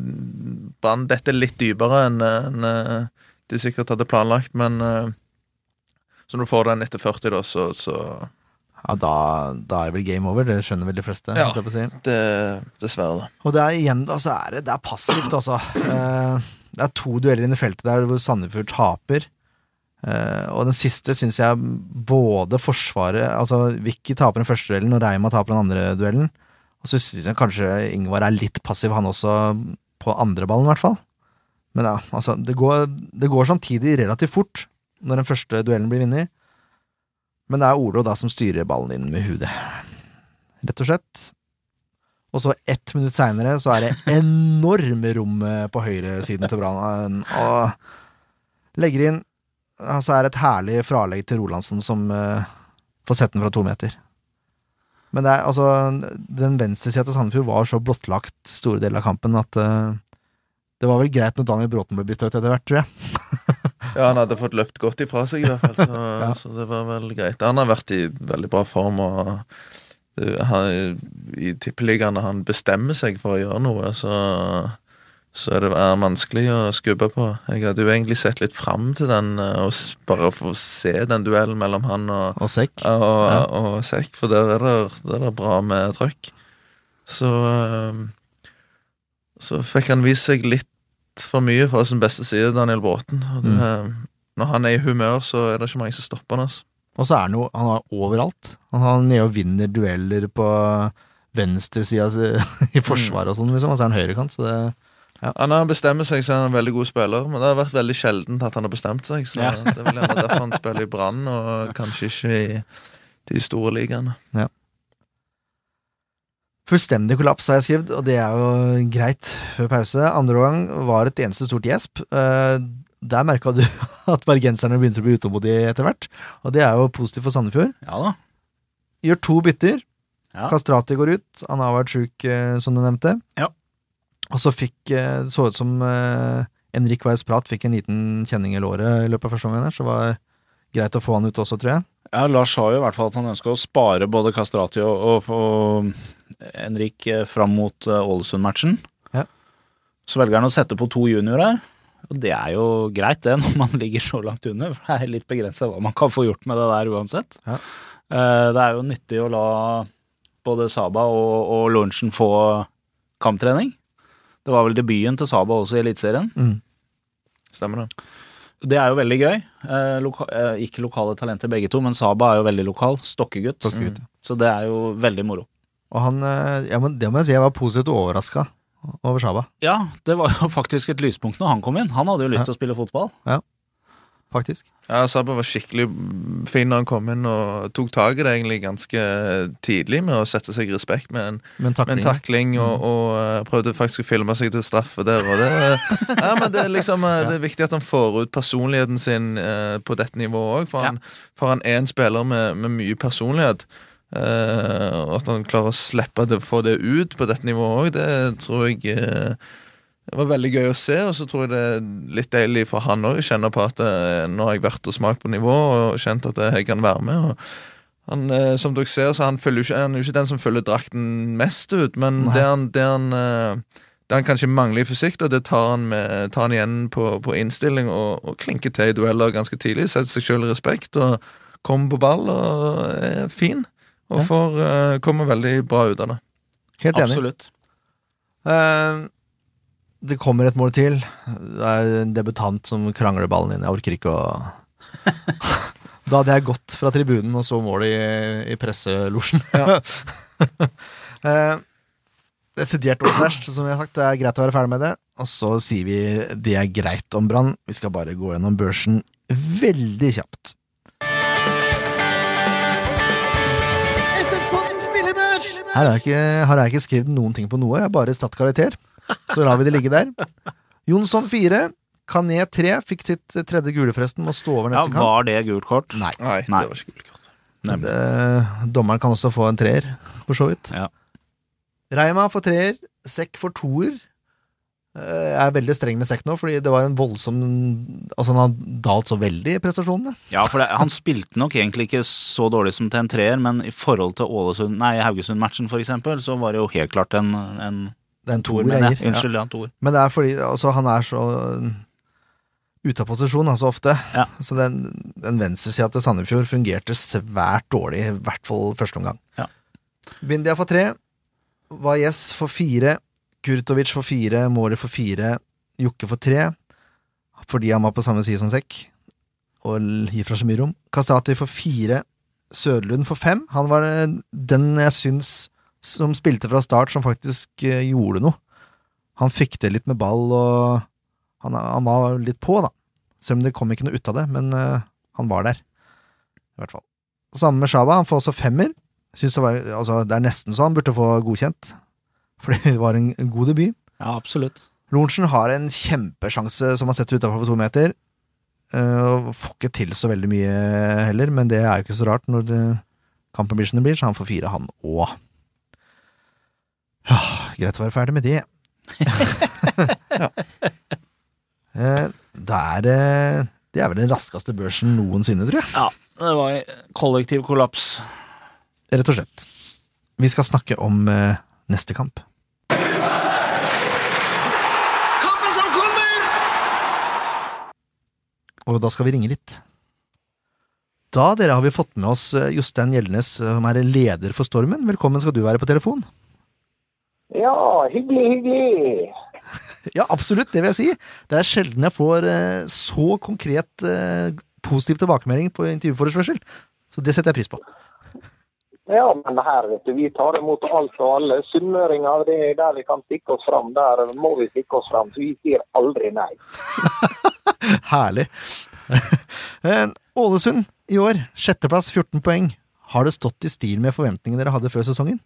Brann detter litt dypere enn eh, de sikkert hadde planlagt, men eh, Så når du får den etter 40, da, så, så Ja, da, da er det vel game over, det skjønner vel de fleste. Ja. si. det, Dessverre, da. Og det er igjen, altså er det, det er passivt, altså. Eh, det er to dueller inne i feltet der hvor Sandefjord taper. Eh, og den siste syns jeg både Forsvaret Altså Vicky taper den første duellen, og Reima taper den andre duellen. Og så syns jeg kanskje Ingvar er litt passiv, han også, på andre ballen, i hvert fall. Men ja, altså, det går, det går samtidig relativt fort når den første duellen blir vunnet. Men det er Olo da som styrer ballen inn med hudet. Rett og slett. Og så ett minutt seinere så er det enorme rom eh, på høyresiden til Brann. Og legger inn Altså er et herlig fralegg til Rolandsen som uh, får sett den fra to meter. Men det er, altså, den venstresida til Sandefjord var så blottlagt store deler av kampen at uh, det var vel greit når Daniel Bråten ble bytta ut etter hvert, tror jeg. Ja, han hadde fått løpt godt ifra seg, i hvert fall, så, Ja. så det var vel greit. Han har vært i veldig bra form, og det, han, i tippeligaene han bestemmer seg for å gjøre noe, så, så er det vanskelig å skubbe på. Jeg hadde jo egentlig sett litt fram til den, eh, og bare bare få se den duellen mellom han og, Og Sekk. og, Ja. og Sekk, for der er det, der er det bra med trøkk. Så eh, Så fikk han vist seg litt for mye fra sin beste side, Daniel Bråten. Det, Når han er i humør, så er det ikke mange som stopper han. Altså. Og så er han jo han er overalt. Han er nede og vinner dueller på venstresida i forsvaret og sånn, liksom. Og så er han høyrekant, så det Han har bestemt seg, så er han en veldig god spiller, men det har vært veldig sjeldent at han har bestemt seg. Så Ja. det er vel gjerne derfor han spiller i Brann, og kanskje ikke i de store ligaene. Fullstendig kollaps, har jeg skrevet, og det er jo greit før pause. Andre gang var et eneste stort gjesp. Eh, der merka du at bergenserne begynte å bli utålmodige etter hvert, og det er jo positivt for Sandefjord. Ja da. Gjør to bytter. Ja. Kastrati går ut, han har vært sjuk, eh, som du nevnte. Ja. Og så fikk eh, det så ut som eh, Henrik Weiss Prat fikk en liten kjenning i låret i løpet av første omgang der, så det var greit å få han ut også, tror jeg. Ja, Lars sa jo i hvert fall at han ønska å spare både Kastrati og, og, og Henrik eh, fram mot eh, Ålesund-matchen. Ja. Så velger han å sette på to juniorer. Og det er jo greit, det, når man ligger så langt under. For det er litt begrensa hva man kan få gjort med det der uansett. Ja. Det er jo nyttig å la både Saba og, og Lorentzen få kamptrening. Det var vel debuten til Saba også i Eliteserien. Mm. Stemmer det? Det er jo veldig gøy. Eh, loka eh, ikke lokale talenter begge to, men Saba er jo veldig lokal. Stokkegutt. Stokkegutt, ja. Så det er jo veldig moro. Og han eh, ja, men Det må jeg si, jeg var positivt overraska over Saba. Ja, det var jo faktisk et lyspunkt når han kom inn. Han hadde jo lyst Ja. til å spille fotball. Faktisk. Ja, Sabba var skikkelig fin når han kom inn og tok tak i det egentlig ganske tidlig med å sette seg i respekt med en, Men med en takling. takling, og, Mm. og eh, prøvde faktisk å filme seg til straffe der. Og det, ja, men det, er liksom, eh, det er viktig at han får ut personligheten sin eh, på dette nivået òg, for, Ja. han- for han er en spiller med, med mye personlighet. Eh, og at han klarer å slippe å få det ut på dette nivået òg, det tror jeg eh, det var veldig gøy å se, og så tror jeg det er litt deilig for han òg kjenne på at eh, nå har jeg vært og smakt på nivå og kjent at jeg kan være med. og han, eh, Som dere ser, så han, følger jo ikke, han er jo ikke den som følger drakten mest ut, men det han, det, han, eh, det han kanskje mangler i fysikk, da, det tar han, med, tar han igjen på, på innstilling og, og klinker til i dueller ganske tidlig. Setter seg sjøl i respekt og kommer på ball og er fin. Og får kommer komme veldig bra ut av det. Helt enig. Absolutt. Eh, det kommer et mål til. Det er en debutant som krangler ballen inn. Jeg orker ikke å Da hadde jeg gått fra tribunen og så målet i, i presselosjen. Eh, Desidert som vi har sagt. Det er greit å være ferdig med det. Og så sier vi det er greit om Brann. Vi skal bare gå gjennom børsen veldig kjapt. Her har jeg, ikke, her har jeg ikke skrevet noen ting på noe, jeg har bare satt karakter. Så lar vi det ligge der. Jonsson 4, Kané 3, fikk sitt tredje gule forresten, må stå over neste kamp. Ja, var det gult kort? Nei. Nei, Nei. det var ikke gult kort. Det, dommeren kan også få en treer, for så vidt. Ja. Reima får treer, Sekk får toer. Eh, Jeg er veldig streng med Sekk nå, fordi det var en voldsom Altså, han har dalt så veldig i prestasjonene. Ja, for det, han spilte nok egentlig ikke så dårlig som til en treer, men i forhold til Ålesund, nei, Haugesund-matchen for eksempel, så var det jo helt klart en, en Det er en toer, mener jeg Unnskyld, ja. det er en toer. Men det er fordi altså, han er så ute av posisjon altså, ofte. Ja. Så den, den venstresida til Sandefjord fungerte svært dårlig, i hvert fall første omgang. Ja. Bindia for tre. Valles for fire. Kurtovic for fire. Måre for fire. Jokke for tre. Fordi han var på samme side som Sekk. Og gir fra seg mye rom. Kastrati for fire. Sørlund for fem. Han var eh, den jeg syns som spilte fra start, som faktisk eh, gjorde noe. Han fikk det litt med ball, og han, han var litt på, da. Selv om det kom ikke noe ut av det, men uh, han var der. I hvert fall. Samme med Shaba, han får også femmer. Synes det, var, altså, det er nesten så han burde få godkjent, fordi det var en god debut. Ja, absolutt. Lorentzen har en kjempesjanse som han setter utafor for to meter. og får ikke til så veldig mye heller, men det er jo ikke så rart når den blir, så han får fire, han òg. Ja, greit å være ferdig med det. ja. Eh, det er eh, Det er vel den raskeste børsen noensinne, tror jeg. Ja, det var kollektiv kollaps. Rett og slett. Vi skal snakke om eh, neste kamp. Kampen som kommer! Og da skal vi ringe litt. Da dere har vi fått med oss Jostein Gjeldenes, eh, som er leder for Stormen. Velkommen skal du være på telefon. Ja, hyggelig, hyggelig. Ja, absolutt, det vil jeg si. Det er sjelden jeg får eh, så konkret eh, positiv tilbakemelding på intervjuforespørsel. Så det setter jeg pris på. Ja, men her, vet du, vi tar imot alt og alle. Sunnmøringer, det er der vi kan stikke oss fram. Der må vi stikke oss fram. Så vi sier aldri nei. Herlig. Eh, Ålesund i år, sjetteplass, 14 poeng. Har det stått i stil med forventningene dere hadde før sesongen?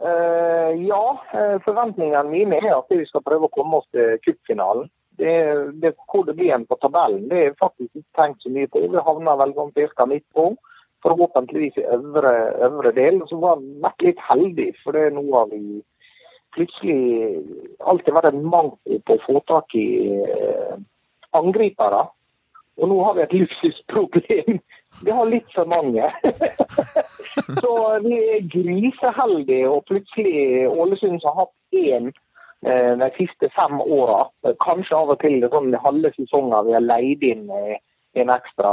Eh, ja, eh, forventningene mine er at vi skal prøve å komme oss til cupfinalen. Det, det, hvor det blir en på tabellen, det er faktisk ikke tenkt så mye på. Vi havner vel sånn ca. midt på. Forhåpentligvis i øvre, øvre del. Så var vi vært litt heldige, for det nå har vi plutselig alltid vært en manko på å få tak i eh, angripere. Og nå har vi et luksusproblem. Vi har litt for mange. Så vi er griseheldige, og plutselig Ålesund har hatt én eh, de siste fem åra. Kanskje av og til sånn halve sesonger vi har leid inn eh, en ekstra.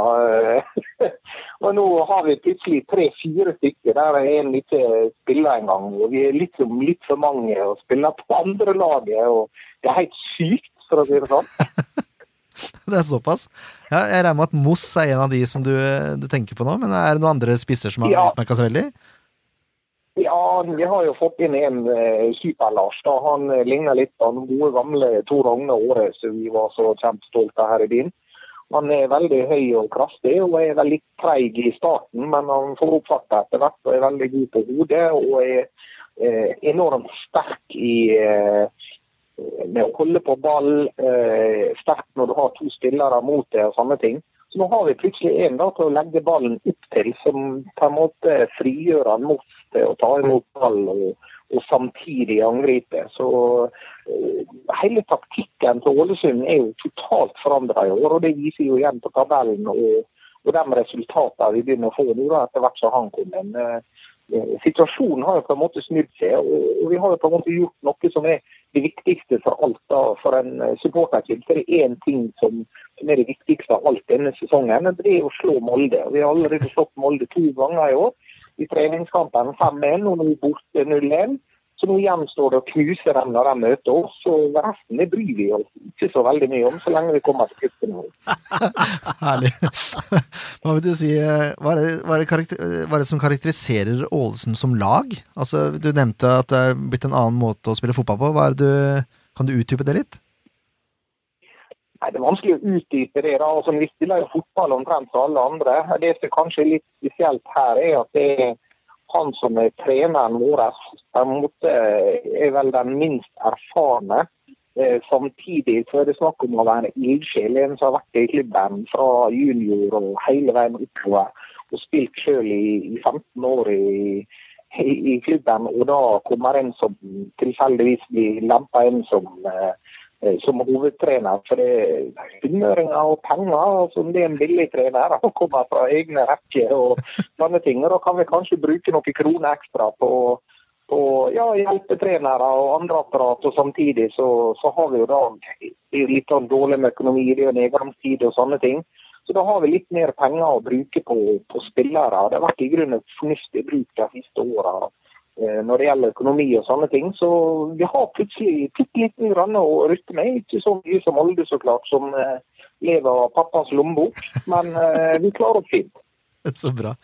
og nå har vi plutselig tre-fire stykker der en ikke spiller engang. Og vi er litt, litt for mange og spiller på andre laget. og Det er helt sykt, for å si det sånn. Det er såpass. Ja, jeg regner med at Moss er en av de som du, du tenker på nå, men er det noen andre spisser som har Ja. utmerka seg veldig? Ja, vi har jo fått inn en uh, Super-Lars. da. Han uh, ligner litt på den gode gamle Tor Agne Aare som vi var så kjempestolte av her i byen. Han er veldig høy og kraftig og er veldig treig i starten, men han får opp farta etter hvert og er veldig god på hodet og er eh, enormt sterk i eh, med å holde på ball, eh, sterkt når du har to spillere mot deg og sånne ting. Så nå har vi plutselig en da, til å legge ballen opp til, som på en måte frigjør han mot til å ta imot ball og, og samtidig angripe. Så eh, hele taktikken til Ålesund er jo totalt forandra i år, og det viser jo igjen på tabellen og, og de resultatene vi begynner å få nå etter hvert som han kom inn. Eh, eh, Situasjonen har jo på en måte snudd seg, og, og vi har jo på en måte gjort noe som er det viktigste for alt da, for en eh, supporterklubb. Det er én ting som som er det viktigste av alt denne sesongen, det er å slå Molde. Vi har allerede slått Molde to ganger i år. I treningskampen 5-1 og nå borte 0-1. Så nå gjenstår det å knuse dem når de møter oss. Og resten det bryr vi oss ikke så veldig mye om, så lenge vi kommer til cupfinalen. Herlig. Hva vil du si, eh, hva er, det, hva, er det hva er det som karakteriserer Ålesund som lag? Altså, Du nevnte at det er blitt en annen måte å spille fotball på. Du, kan du utdype det litt? Nei, Det er vanskelig å utdype det. da. Altså, vi spiller jo fotball omtrent som alle andre. Det som kanskje er litt spesielt her, er at det er han som er treneren vår, på er vel den minst erfarne. Eh, samtidig så er det snakk om å være ildsjel. En som har vært i klubben fra junior og hele veien oppover. Og spilt selv i, i 15 år i, i, i klubben. Og da kommer en som tilfeldigvis blir lempa inn som eh, eh, som hovedtrener. For det er sunnmøringer og penger. som Det er en billig trener. Han kommer fra egne rekker og sånne ting. og Da kan vi kanskje bruke noen kroner ekstra på, på ja, hjelpetrenere og andre apparat. Og samtidig så, så har vi jo da litt sånn dårlig med økonomi, det er nedgangstid og sånne ting. Så da har vi litt mer penger å bruke på, på spillere. Det har vært i grunnen fornuftig bruk de siste åra eh, når det gjelder økonomi og sånne ting. Så vi har plutselig bitte liten grann å rutte med. Ikke så mye som Molde, så klart, som eh, lever av pappas lommebok. Men eh, vi klarer oss fint. Så bra.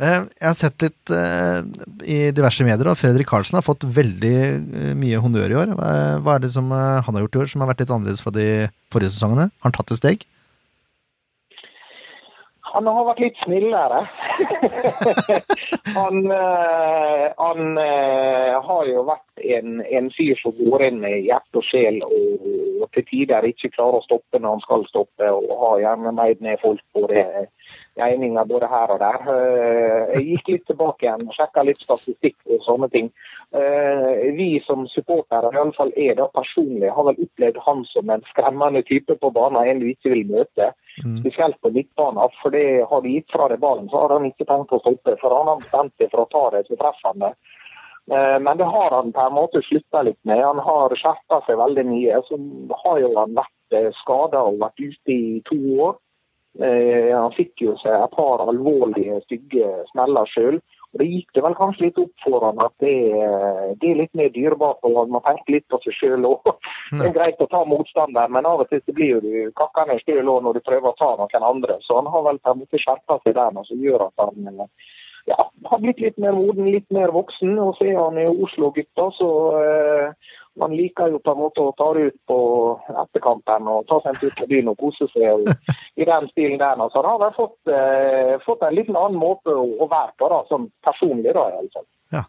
Eh, Jeg har sett litt eh, i diverse medier, og Fredrik Karlsen har fått veldig eh, mye honnør i år. Hva er det som eh, han har gjort i år som har vært litt annerledes fra de forrige sesongene? Har han tatt et steg? Han har vært litt snillere. han eh, han eh, har jo vært en, en fyr som går inn med hjerte og sjel og, og til tider ikke klarer å stoppe når han skal stoppe, og har gjerne meid ned folk både gjerninger både her og der. Eh, Jeg gikk litt tilbake igjen og sjekka litt statistikk og sånne ting. Eh, Vi som supportere, i alle fall jeg da personlig, har vel opplevd han som en skremmende type på banen, en du ikke vil møte. Spesielt på midtbanen. For det har de gitt fra deg ballen, så har han ikke tenkt å stoppe. For han har bestemt seg for å ta det til det. Eh, Men det har han på en måte slutta litt med. Han har skjerpa seg veldig mye. Så har jo han vært skada og vært ute i to år. Eh, Han fikk jo seg et par alvorlige, stygge smeller sjøl. Det gikk det vel kanskje litt opp for han at det, det er litt mer dyrebart. og Man tenker litt på seg sjøl òg. Det er greit å ta motstander, men av og til så blir du kakkende sjøl òg når du prøver å ta noen andre. Så han har vel på en måte skjerpa seg der, noe som gjør at han eh, ja, har blitt litt mer moden, litt mer voksen. Og så er han jo Oslo-gutta, så eh, man liker jo på en måte å ta det ut på etterkampen og ta seg en tur til byen og kose seg og, i den stilen der. Så han har vel fått, eh, fått en litt annen måte å, å være på, da, sånn personlig. da, i alle fall. Ja.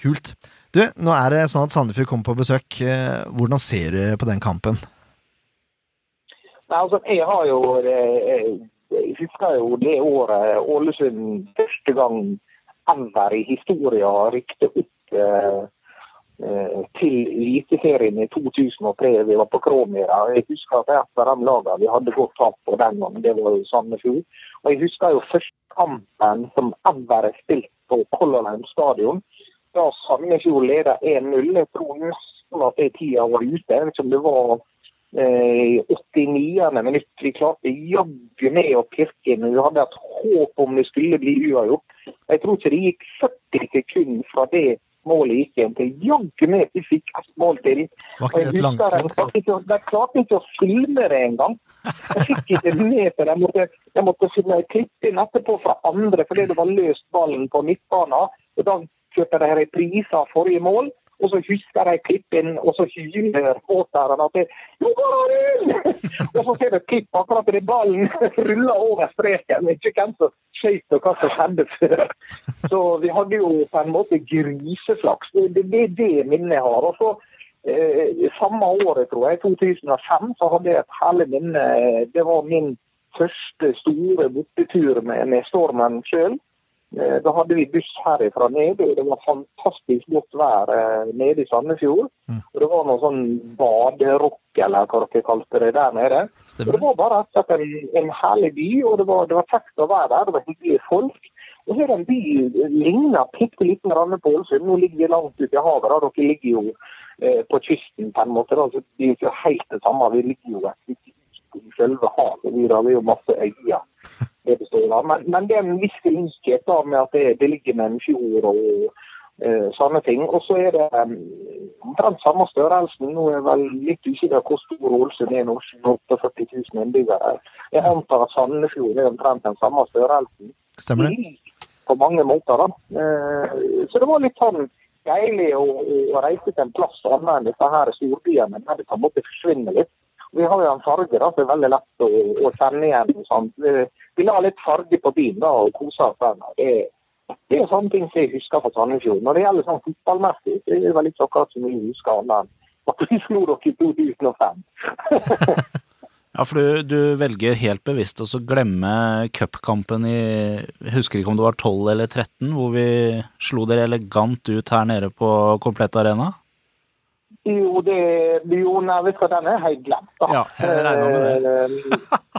Kult. Du, nå er det sånn at Sandefjord kommer på besøk. Eh, Hvordan ser du på den kampen? Nei, altså, jeg har jo eh, Jeg husker jo det året Ålesund første gang ever i historien rykte opp eh, til Eliteserien i 2003. Vi var på Kråmyra. Jeg husker at et av de lagene vi hadde godt tap på den gangen, det var jo Sandefjord. Og jeg husker jo første kampen som ever er spilt på Color Line stadion. Da Sandefjord leda 1-0. Jeg tror nesten at det tida var ute. Jeg vet ikke om det var i 89. minutt. Vi klarte jaggu med å pirke inn. Vi hadde et håp om det skulle bli uavgjort. Jeg tror ikke det gikk 40 sekunder fra det målet gikk igjen til jaggu med vi fikk ett mål til. Var ikke det et langskudd? De klarte ikke, å- filme det engang. Jeg fikk ikke med på det. Jeg måtte, jeg måtte klippe inn etterpå fra andre fordi det var løst ballen på midtbanen. Og da kjørte de repriser av forrige mål. Og så husker de klippen, og så hyler supporterne at det, «Jo, Arild!» Og så ser du et klipp akkurat idet ballen ruller over streken. Ikke hvem som skøyt og hva som skjedde før. Så vi hadde jo på en måte griseflaks. Det det, det, er det minnet jeg har. Og så eh, Samme året, tror jeg, 2005, så hadde jeg et herlig minne. Det var min første store bortetur med, med Stormen sjøl. Da hadde vi buss herifra ned, og det var fantastisk godt vær eh, nede i Sandefjord. Og Det var noe sånn baderock, eller hva dere kalte det der nede. Og Det var bare rett en, en herlig by, og det var, det var kjekt å være der. Det var hyggelige folk. Og så er det en by ligner bitte liten grann på Ålesund. Nå ligger vi langt ute i havet. da. Dere ligger jo eh, på kysten på en måte. Da. Så det er jo ikke helt det samme. Vi ligger jo et i selve havet. Vi har jo masse øyer. Det består av. Men, men det er en viss likhet da med at det, det ligger med en fjord og eh, sånne ting. Og så er det um, omtrent samme størrelsen. Nå er jeg vel litt usikker på hvor stor Ålesund er nå, 48 000 innbyggere. Jeg antar at Sandefjord er omtrent den samme størrelsen. Stemmer det? på mange måter. da. Eh, Så det var litt sånn deilig å, å reise til en plass annet enn disse her storbyene, der det på en måte forsvinner litt. Vi har jo en farge da, som er veldig lett å, å kjenne igjen. og sånt. Vi, la litt farge på bilen da, og kosa oss da. Det, er sånne ting som jeg husker fra Sandefjord. Når det gjelder sånn fotballmessig, så er det vel ikke akkurat så mye jeg husker annet enn at vi slo dere i 2005. Ja, for du, du velger helt bevisst å glemme cupkampen i husker ikke om det var 12 eller 13, hvor vi slo dere elegant ut her nede på Komplett Arena? Jo, det, jo nei, vet du hva, den er helt glemt. da. Ja, jeg regner med det.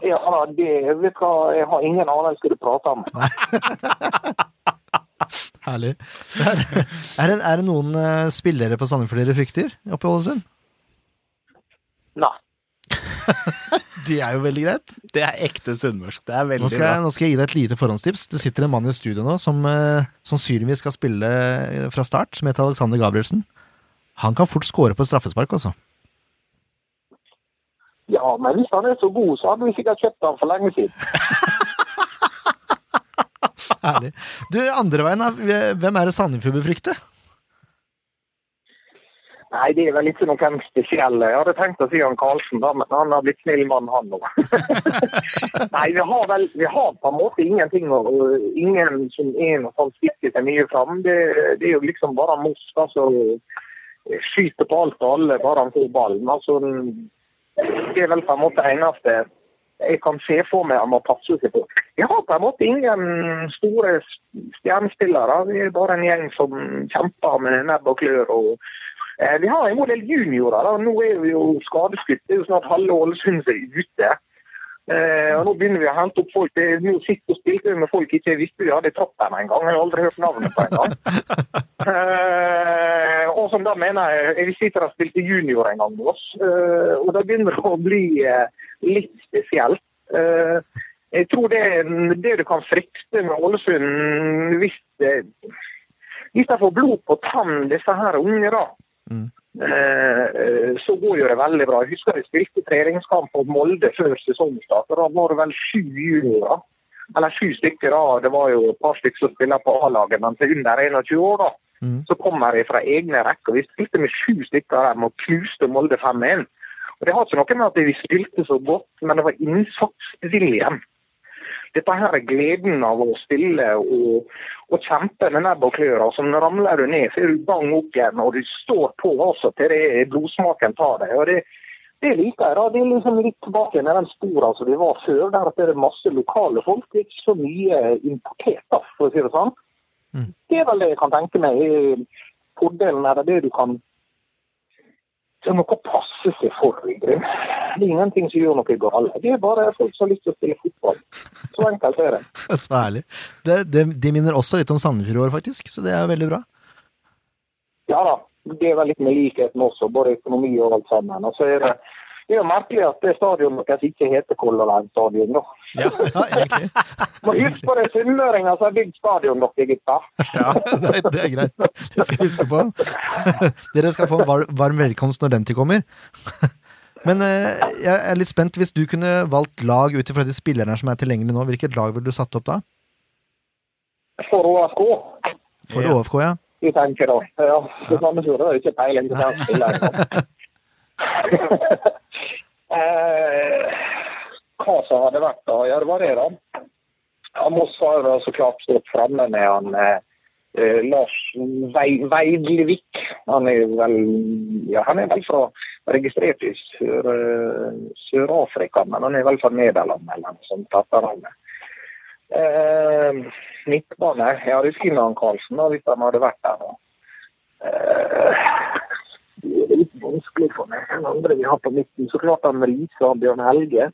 Eh, ja, det, vet du hva, jeg har ingen anelse hva du prater om. Herlig. Er, er, det, er det noen eh, spillere på Sandefjord dere frykter oppe i Ålesund? Nei. Det er jo veldig greit. Det er ekte sunnmørsk. Det er Nå skal, jeg, bra. nå skal jeg gi deg et lite forhåndstips. Det sitter en mann i studio nå som eh, sannsynligvis skal spille fra start, som heter Alexander Gabrielsen. Han kan fort skåre på straffespark, altså. Ja, men hvis han er så god, så hadde vi sikkert kjøpt han for lenge siden. Herlig. Du, andre veien, hvem er det Sandefjord befrykter? Nei, det er vel ikke noen spesielle. Jeg hadde tenkt å si han Karlsen, da, men han har blitt snill mann, han nå. Nei, vi har vel vi har på en måte ingenting og Ingen som er noe sånn stikker seg mye fram. Det, det er jo liksom bare Moss da, som skyter på alt og alle bare han får ballen. Altså, det er vel på en måte eneste jeg kan se for meg han må passe seg på. Vi har på en måte ingen store stjernespillere. Vi er bare en gjeng som kjemper med nebb og klør. og Eh, Vi har en god del juniorer. da. Nå er vi jo skadeskutt. Det er jo snart halve Ålesund som er ute. Eh, og Nå begynner vi å hente opp folk. Det nå sist og spilte vi med folk ikke visste vi hadde i troppen engang. Jeg har aldri hørt navnet på engang. Eh, og som da mener jeg Jeg visste de spilte junior en gang med oss. Eh, og det begynner å bli eh, litt spesielt. Eh, jeg tror det, det du kan frykte med Ålesund hvis hvis de får blod på tann, disse her unge, da, Mm. eh, så går jo det veldig bra. Jeg husker jeg spilte treningskamp mot Molde før sesongstart. Da var det vel sju juniorer. Eller sju stykker. da. Det var jo et par stykker som spiller på A-laget, men til under 21 år. da. Mm. Så kommer de fra egne rekker. Vi spilte med sju stykker der og knuste Molde 5-1. Og Det har ikke noe med at vi spilte så godt, men det var innsatsviljen. Dette her er gleden av å stille og, og kjempe med nebb og klør. Altså, når ramler du ned, så er du bang opp igjen, og du står på også til det blodsmaken tar deg. og det det liker jeg. da. Det er liksom litt tilbake med den spora som vi var før. Der at det er masse lokale folk. Det er ikke så mye importert, da, for å si det sånn. Mm. Det er vel det jeg kan tenke meg. Fordelen er det du kan Det må ikke passe seg for. Det er ingenting som gjør noe galt. Det er bare folk som har lyst til å spille fotball. Så enkelt er det. Så herlig. Det, det, de minner også litt om Sandefjord i år, faktisk, så det er veldig bra. Ja da. Det er vel litt med likheten også, både økonomi og alt sammen. Og så er det, det er jo merkelig at det stadionet deres ikke heter Color Line stadion. da. Ja, egentlig. Må huske på det sunnmøringer som har bygd stadion, dere gutter. Nei, det er greit. Det skal vi huske på. Dere skal få en var- varm velkomst når den tid kommer. Men eh, jeg er litt spent. Hvis du kunne valgt lag ut ifra de spillerne som er tilgjengelige nå, hvilket lag ville du satt opp da? For OFK. For Ja. ÅFK, ja. vi tenker da. Ja, det Sandefjord har jo ikke peiling på den spilleren. Eh, hva som hadde vært da? Ja, det det, da. Ja, Moss har så klart stått framme med han eh, eh, Lars Vei- Veidlevik. Han er vel ja, han er vel fra registrert i Sør-Afrika, Sør-Afrika, men han er vel fra Nederland eller noe sånt. etter navnet. Eh, midtbane. Jeg hadde finnet han Karlsen da, hvis han hadde vært der. da. Eh, det vanskelig for meg. enn andre vi har på midten, så klart han Riise og Bjørn Helge.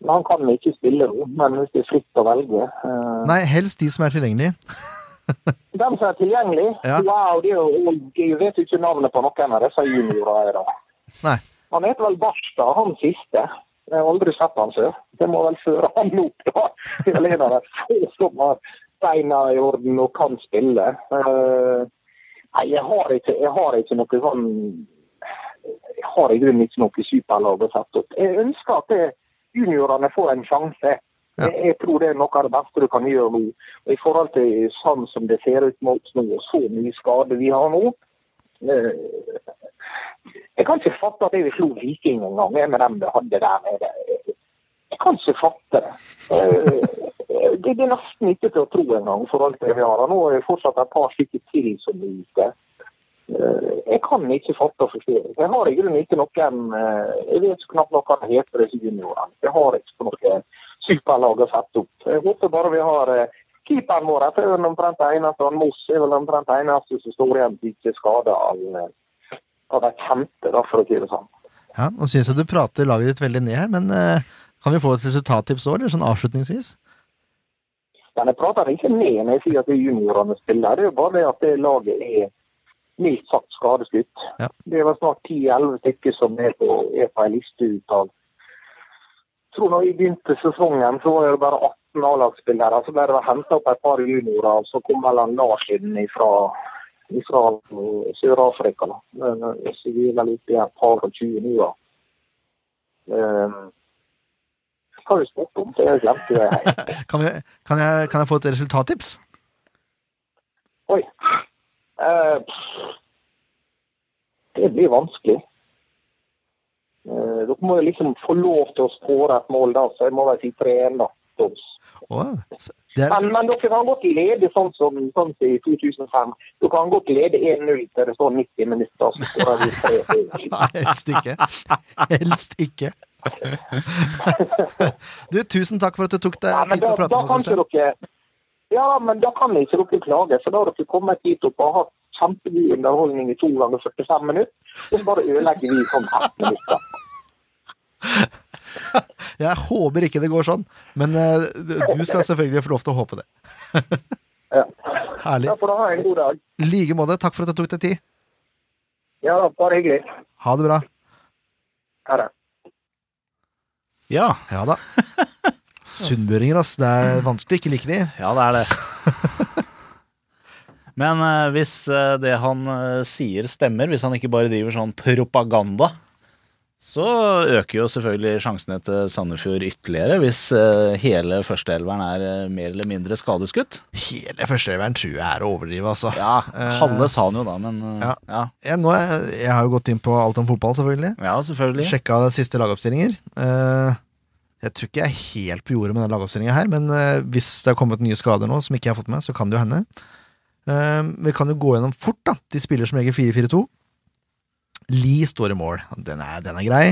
Men han kan ikke spille nå, men hvis det er fritt å velge. uh... Nei, helst de som er tilgjengelige. dem som er tilgjengelige? Ja. Wow, det er jo, jeg vet jo ikke navnet på noen av disse juniorene. Nei. Han heter vel Barstad, han siste. Jeg har aldri sett han før. Det må vel føre han opp, da. Det er en av de få som har beina i orden og kan spille. Uh... nei, jeg har ikke, jeg har ikke noe sånn Jeg har i grunnen ikke noe superlag å sette opp. Jeg ønsker at det, juniorene får en sjanse. Ja. Jeg, jeg tror det er noe av det beste du kan gjøre nå. Og I forhold til sånn som det ser ut mot nå, og så mye skade vi har nå eh, Jeg kan ikke fatte at jeg vil slå Viking en gang, jeg, med dem vi hadde der nede. Jeg kan ikke fatte det. Eh, Det det er nesten ikke til å tro engang, for alt det vi har. Nå er det fortsatt et par stykker til som er ute. Eh, Jeg kan ikke fatte og forstå. Jeg har i grunnen ikke noen eh, Jeg vet knapt noe hva heter, disse juniorene. Jeg har ikke noe superlag å sette opp. Jeg håper bare vi har eh, Keeperen vår Jeg tror omtrent det eneste, han Moss er vel omtrent det eneste som står igjen til ikke skade av, av de kjente, for å si det sånn. Ja, Nå syns jeg du prater laget ditt veldig ned her, men kan vi få et resultattips òg, eller sånn avslutningsvis? Men jeg prater ikke ned når jeg sier at det er juniorene spiller. Det er jo bare det at det laget er mildt sagt skadeskutt. Ja. Det er vel snart 10-11 stykker som er på, er på ei liste ut av Jeg tror når vi begynte sesongen, så var det bare 18 A-lagsspillere. Så ble det henta opp et par juniorer, og så kom vel Lars inn fra Sør-Afrika. Så vi er vel oppe i et par og 20 nå, da. Eh, Hva har du spurt om? Jeg glemte det. Kan, vi, kan, jeg, kan jeg få et resultattips? Oi. Eh, det blir vanskelig. Eh, dere må jo liksom få lov til å skåre et mål, da, så jeg må vel si 3-1, da. Er, Men, men dere kan godt lede sånn som, sånn som i 2005. Dere kan godt lede 1-0 til det står 90 minutter, så skårer vi 3-0. Nei, helst ikke. Helst ikke. Du, tusen takk for at du tok deg tid til å prate da med oss. Ja, men da kan ikke dere klage, for da har dere kommet hit opp og hatt kjempegod underholdning i to ganger 45 minutter, og så bare ødelegger vi sånn ett minutter. Jeg håper ikke det går sånn, men eh, du skal selvfølgelig få lov til å håpe det. Ja. Herlig. Da får dere ha en god dag. I like måte. Takk for at du tok deg tid. Ja, bare hyggelig. Ha det bra. Ha det. Ja, Ja da. Sunnmøringer, ass. Det er vanskelig ikke like de. ja det er det. Men eh, hvis eh, det han eh, sier stemmer, hvis han ikke bare driver sånn propaganda, så øker jo selvfølgelig sjansene til Sandefjord ytterligere hvis hele førsteelveren er mer eller mindre skadeskutt. Hele førsteelveren tror jeg er å overdrive, altså. Ja, halve sa han jo da, men Ja. ja. Jeg, er, jeg har jo gått inn på alt om fotball, selvfølgelig. ja, selvfølgelig. Sjekka siste lagoppstillinger. Eh, jeg tror ikke jeg er helt på jordet med den lagoppstillinga her, men uh, hvis det har kommet nye skader nå som ikke jeg har fått med, så kan det jo hende. Uh, vi kan jo gå gjennom fort, da. De spiller som regel 4-4-2. Lee står i mål. Den er, den er grei.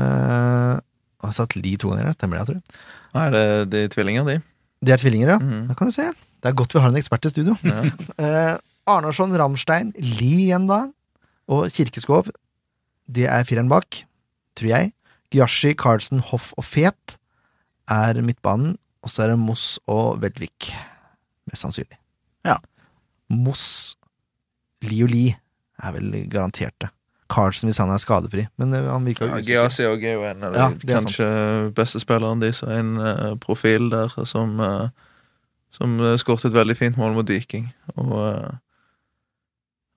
Eh, jeg har satt Lee to ganger, stemmer det, jeg tror. Nei, det, det de tvillinger, de. De er tvillinger, ja. Mm. Da kan du se. Det er godt vi har en ekspert i studio. Ja. uh, Arnarsson, Ramstein, Lie igjen da, og Kirkeskov. Det er fireren bak, tror jeg. Gyashi, Carlsen, Hoff og Fet er midtbanen. Og så er det Moss og Veldvik, mest sannsynlig. Ja. Moss, Li og Li er vel garanterte. Carlsen hvis han er skadefri, men eh, han virka Ja, usikker. Giasi og er jo en av de Ja, er kanskje beste spilleren deres, og en uh, profil der som uh, Som uh, skåret et veldig fint mål mot Viking. Og eh,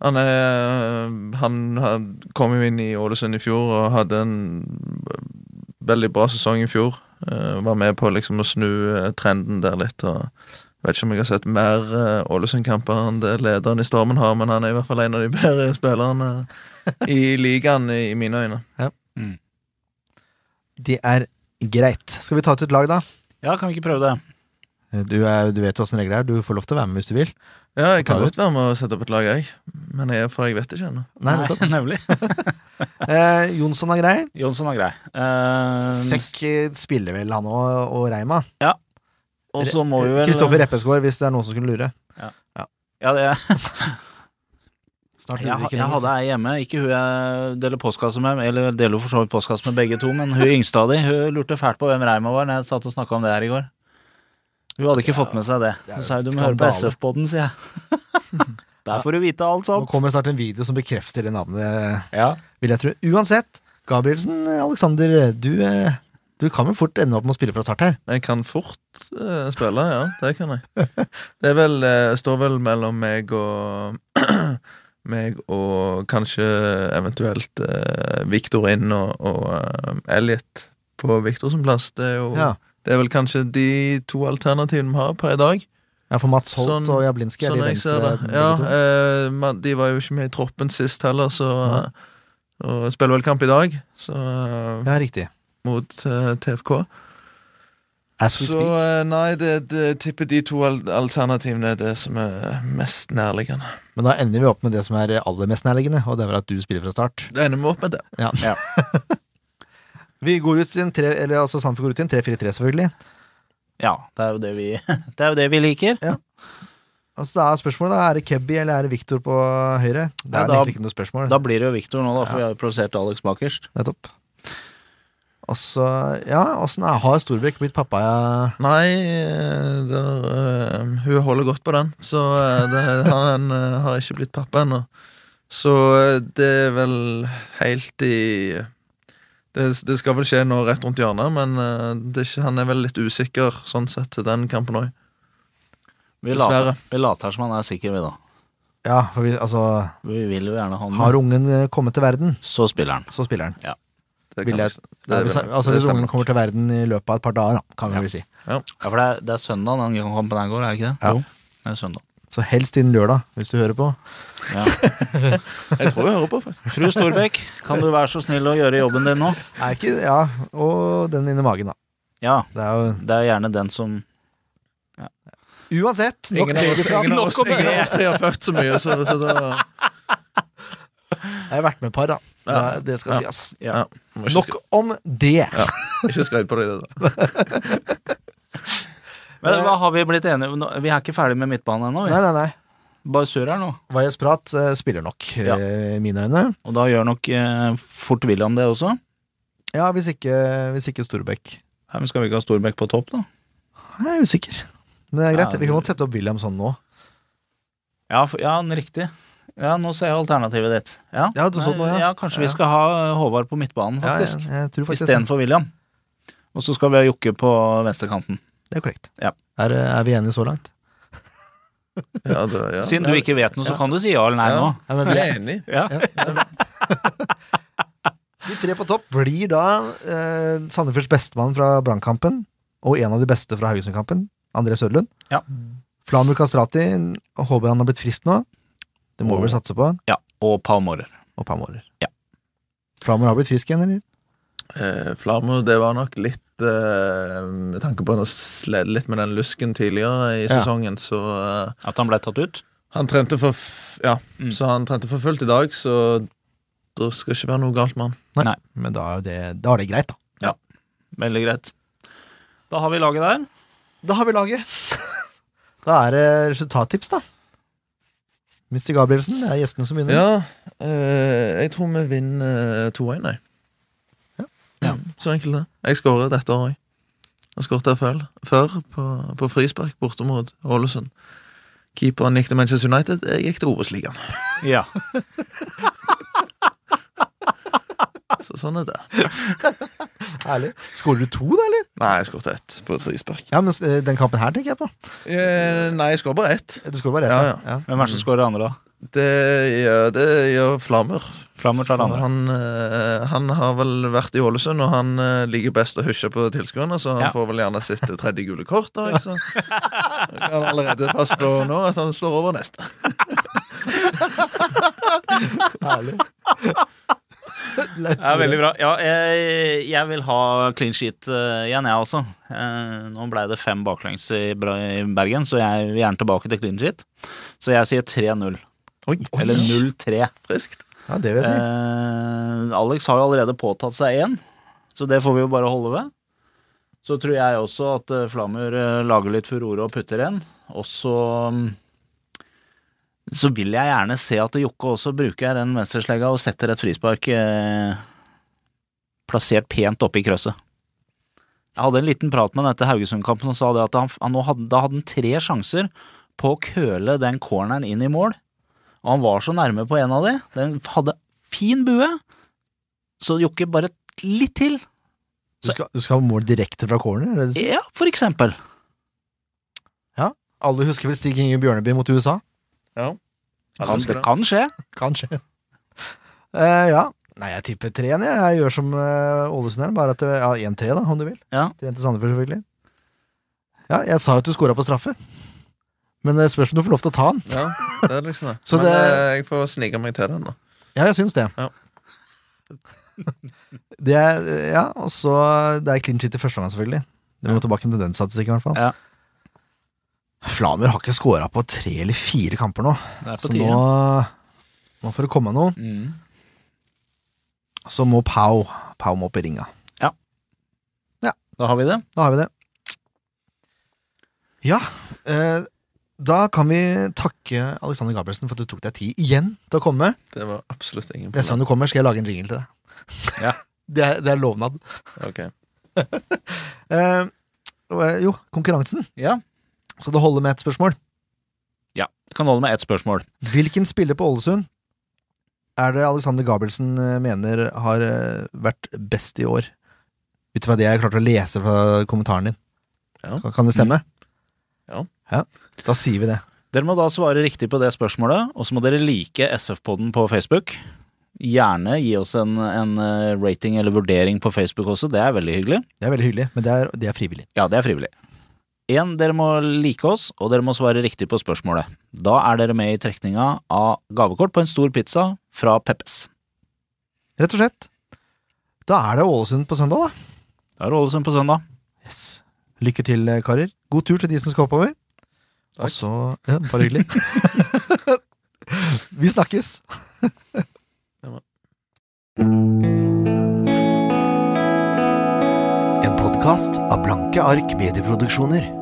han er Han had- kom jo inn i Ålesund i fjor og hadde en veldig bra sesong i fjor. Uh, var med på liksom å snu eh, trenden der litt. og Vet ikke om jeg har sett mer uh, Ålesund-kamper enn det lederen i Stormen har, men han er i hvert fall en av de bedre spillerne i ligaen, i, i mine øyne. Det er greit. Skal vi ta ut et lag, da? Ja, kan vi ikke prøve det? Du, er, du vet åssen regler er. Du får lov til å være med hvis du vil. Ja, jeg kan godt være med å sette opp et lag, jeg. Men jeg, for jeg vet ikke ennå. Nei, Nei, nemlig. Eh, Jonsson er grei. Jonsson er grei. Eh, Sekk spiller vel han og, og Reima. og så må vi vel Kristoffer Reppesgaard, hvis det er noen som skulle lure. Ja, det, Snart jeg, lurer jeg hadde ei hjemme, ikke hun jeg deler postkasse med, eller deler for så vidt postkasse med begge to, men hun yngste av de, hun lurte fælt på hvem Reima var når jeg satt og snakka om det her i går. Hun hadde ikke fått med seg det. det Så sa jeg jo du må høre på. SF-poden, sier jeg. Der får du vite alt sånt. Nå kommer snart en video som bekrefter det navnet, Ja. vil jeg tro. Uansett, Gabrielsen, Alexander, du, eh, Du kan vel fort ende opp med å spille fra start her. Jeg kan fort uh, spille, ja. Det kan jeg. Det er vel, uh, står vel mellom meg og Meg og kanskje eventuelt uh, Victor inn og, og eh, Elliot på Victor som plass. Det er jo Ja, Det er vel kanskje de to alternativene vi har per i dag. ja for Mats Holt Sånn- og Jablinski er Sånn de venstre. Ja, eh, de var jo ikke med i troppen sist heller, så ja. Og spiller vel kamp i dag, så eh, ja, riktig. mot uh, TFK. As we Så eh, nei, det, det tipper de to al alternativene er det som er mest nærliggende. Men da ender vi opp med det som er aller mest nærliggende, og det er vel at du spiller fra start. Da ender vi opp med det. Ja. Ja. Vi går ut i en tre, eller altså Sandefjord går ut i en 3-4-3, selvfølgelig. Ja, det er jo det vi, det er jo det vi liker. Altså det er spørsmålet da, er det Kebby eller er det Victor på høyre. Det er er da- egentlig ikke noe spørsmål. Da blir det jo Victor nå, da, for vi har jo produsert Alex bakerst. Nettopp. Altså, så, ja, åssen har Storbekk blitt pappa? Ja? Nei, eh, der, eh, hun holder godt på den, så eh, det, han uh, har ikke blitt pappa ennå. Så det er vel helt i det, det skal vel skje nå rett rundt hjørnet, men eh, det er ikke, han er vel litt usikker sånn sett til den kampen òg. Vi Dessverre. later, vi later som han er sikker, vi da. Ja, for vi, altså Vi vil jo gjerne ha Har ungen eh, kommet til verden, Så spiller han. så spiller han. Det kan- jeg- det er hvis, altså Hvis ungen kommer til verden i løpet av et par dager, da, kan vi vel si. Ja, for det er, det er søndag den kampen her går, er det ikke det? Ja. Jo, det er søndag. Så helst innen lørdag, hvis du hører på. Ja. Jeg tror jeg hører på, faktisk. Fru Storbekk, kan du være så snill å gjøre jobben din nå? Er ikke, ja, Og den inni magen, da. Ja, Det er jo det er gjerne den som Uansett, nok Ingen av oss, ingen av oss, om det. ingen av oss tre har født så mye, så, så da Jeg har vært med et par, da. Ja. Det, skal Ja. sies. ja. Nok om det. ikke skryt på deg det. da. Men hva har vi blitt enige om? Vi er ikke ferdig med midtbanen ennå. Nei, nei, nei. Bare surr her nå. Vajez Prat eh, spiller nok, Ja. eh, i mine øyne. Og da gjør nok eh, fort William det også. Ja, hvis ikke, hvis ikke Storbekk. Ja, men skal vi ikke ha Storbekk på topp, da? Jeg er usikker. Men det er greit. Ja, Vi kan godt sette opp William sånn nå. Ja, for, ja riktig. Ja, nå ser jeg alternativet ditt. Ja, Ja, du så det nå, ja. ja kanskje vi skal ha eh, Håvard på midtbanen, faktisk. Ja. Istedenfor William. Og så skal vi ha Jokke på venstrekanten. Det er korrekt. Ja. Er, er vi enige så langt? Ja, det, ja. Siden du ikke vet noe, så kan du si ja eller nei Ja. nå. Ja, men vi, er enige. Ja. de tre på topp blir da eh, Sandefjords bestemann fra Brannkampen og en av de beste fra Haugesund-kampen, André Sørlund. Ja. Flamur Kastrati, håper han har blitt frisk nå. Det må vi vel satse på. ja. Og Palmårer. Og Palmårer. Ja. Flamur har blitt frisk igjen, eller? Eh, Flamur, det var nok litt eh, Med tanke på at han litt med den lusken tidligere i Ja. sesongen, så eh, At han ble tatt ut. Han trente for f Ja, Mm. så han trente for fullt i dag, så det skal ikke være noe galt med han. Nei. Men da er, det, da er det greit, da. Veldig greit. Da har vi laget der. Da har vi laget. Da er det resultattips, da. Mr. Gabrielsen, det er gjestene som begynner. Ja, eh, jeg tror vi vinner 2-1, jeg. Ja. Mm, Så enkelt det. Jeg skårer dette året òg. har skåret før, før på, på frispark borte mot Ålesund. Keeperen gikk til Manchester United, jeg gikk til Obos-ligaen. Ja. Så sånn er det. Herlig. Skårer du to, da, eller? Nei, jeg skåret ett på et frispark. Ja, men eh, den kampen her tenker jeg på. Eh, nei, jeg skårer bare ett. Du skårer bare ett. Ja, ja. Hvem er det som skårer andre, da? Det gjør, det gjør Flamur. Flammer tar det andre. Han, eh, han har vel vært i Ålesund, og han eh, liker best å husje på tilskuerne, så han Ja. får vel gjerne sitt tredje gule kort. Da, ikke sant? Jeg kan allerede fastslå nå at han står over neste. Herlig. Ja, veldig bra. Ja, jeg, jeg vil ha clean sheet eh, igjen, jeg også. Eh, nå ble det fem baklengs i, i Bergen, så jeg vil gjerne tilbake til clean sheet. Så jeg sier 3-0. Eller 0-3. friskt. Ja, det vil jeg si. Eh, Alex har jo allerede påtatt seg én, så det får vi jo bare holde ved. Så tror jeg også at eh, Flamur lager litt furore og putter en. Og så mm, så vil jeg gjerne se at Jokke også bruker den venstreslegga og setter et frispark eh, plassert pent oppe i krøsset. Jeg hadde en liten prat med han etter Haugesund-kampen og sa det at han, han hadde, da hadde han tre sjanser på å køle den corneren inn i mål. Og han var så nærme på en av de. Den hadde fin bue. Så Jokke bare litt til, Du skal, du skal ha mål direkte fra corner? Er? Ja, for eksempel. Ja. Alle husker vel Stig Inge Bjørneby mot USA? Ja. Kan, det kan skje. Kanskje. Uh, ja. Nei, jeg tipper 3-1. Jeg. jeg gjør som uh, Ålesund her, bare at det Ja, 1-3, da, om du vil. Ja. 3 til Sandefjord, selvfølgelig. Ja, jeg sa jo at du scora på straffe. Men det spørs om du får lov til å ta den. Ja, det er liksom det. Så Men det- eh, jeg får snike meg til den, da. Ja, jeg syns det. Ja. det er, ja, og så Det er clean shit i første omgang, selvfølgelig. Det må tilbake til den statistikken, i hvert fall. Ja. Flamer har ikke scora på tre eller fire kamper nå, så nå, nå får det komme noe. Mm. Så må Pau Pau må opp i ringa. Da har vi det. Da har vi det. Ja, eh, da kan vi takke Alexander Gabrielsen for at du tok deg tid igjen til å komme. Det var absolutt ingen Neste gang du kommer, skal jeg lage en ringel til deg. Ja. Det er, det er lovnad. Ok. Eh, jo, konkurransen. Ja. Skal det holde med ett spørsmål? Kan holde med ett spørsmål. Hvilken spiller på Ålesund er det Alexander Gabrielsen eh, mener har eh, vært best i år? Ut fra det jeg klarte å lese fra kommentaren din. Ja. Kan, det stemme? Ja. ja. Da sier vi det. Dere må da svare riktig på det spørsmålet, og så må dere like SF-podden på Facebook. Gjerne gi oss en, en eh, rating eller vurdering på Facebook også, det er veldig hyggelig. Det er veldig hyggelig, men det er, det er frivillig. Ja, det er frivillig. En, dere må like oss, og dere må svare riktig på spørsmålet. Da er dere med i trekninga av gavekort på en stor pizza fra Peppes. Rett og slett. Da er det Ålesund på søndag, da. Da er det Ålesund på søndag. Yes. Lykke til, eh, karer. God tur til de som skal oppover. Og så Ja, bare hyggelig. vi snakkes. En podkast av Blanke ark medieproduksjoner.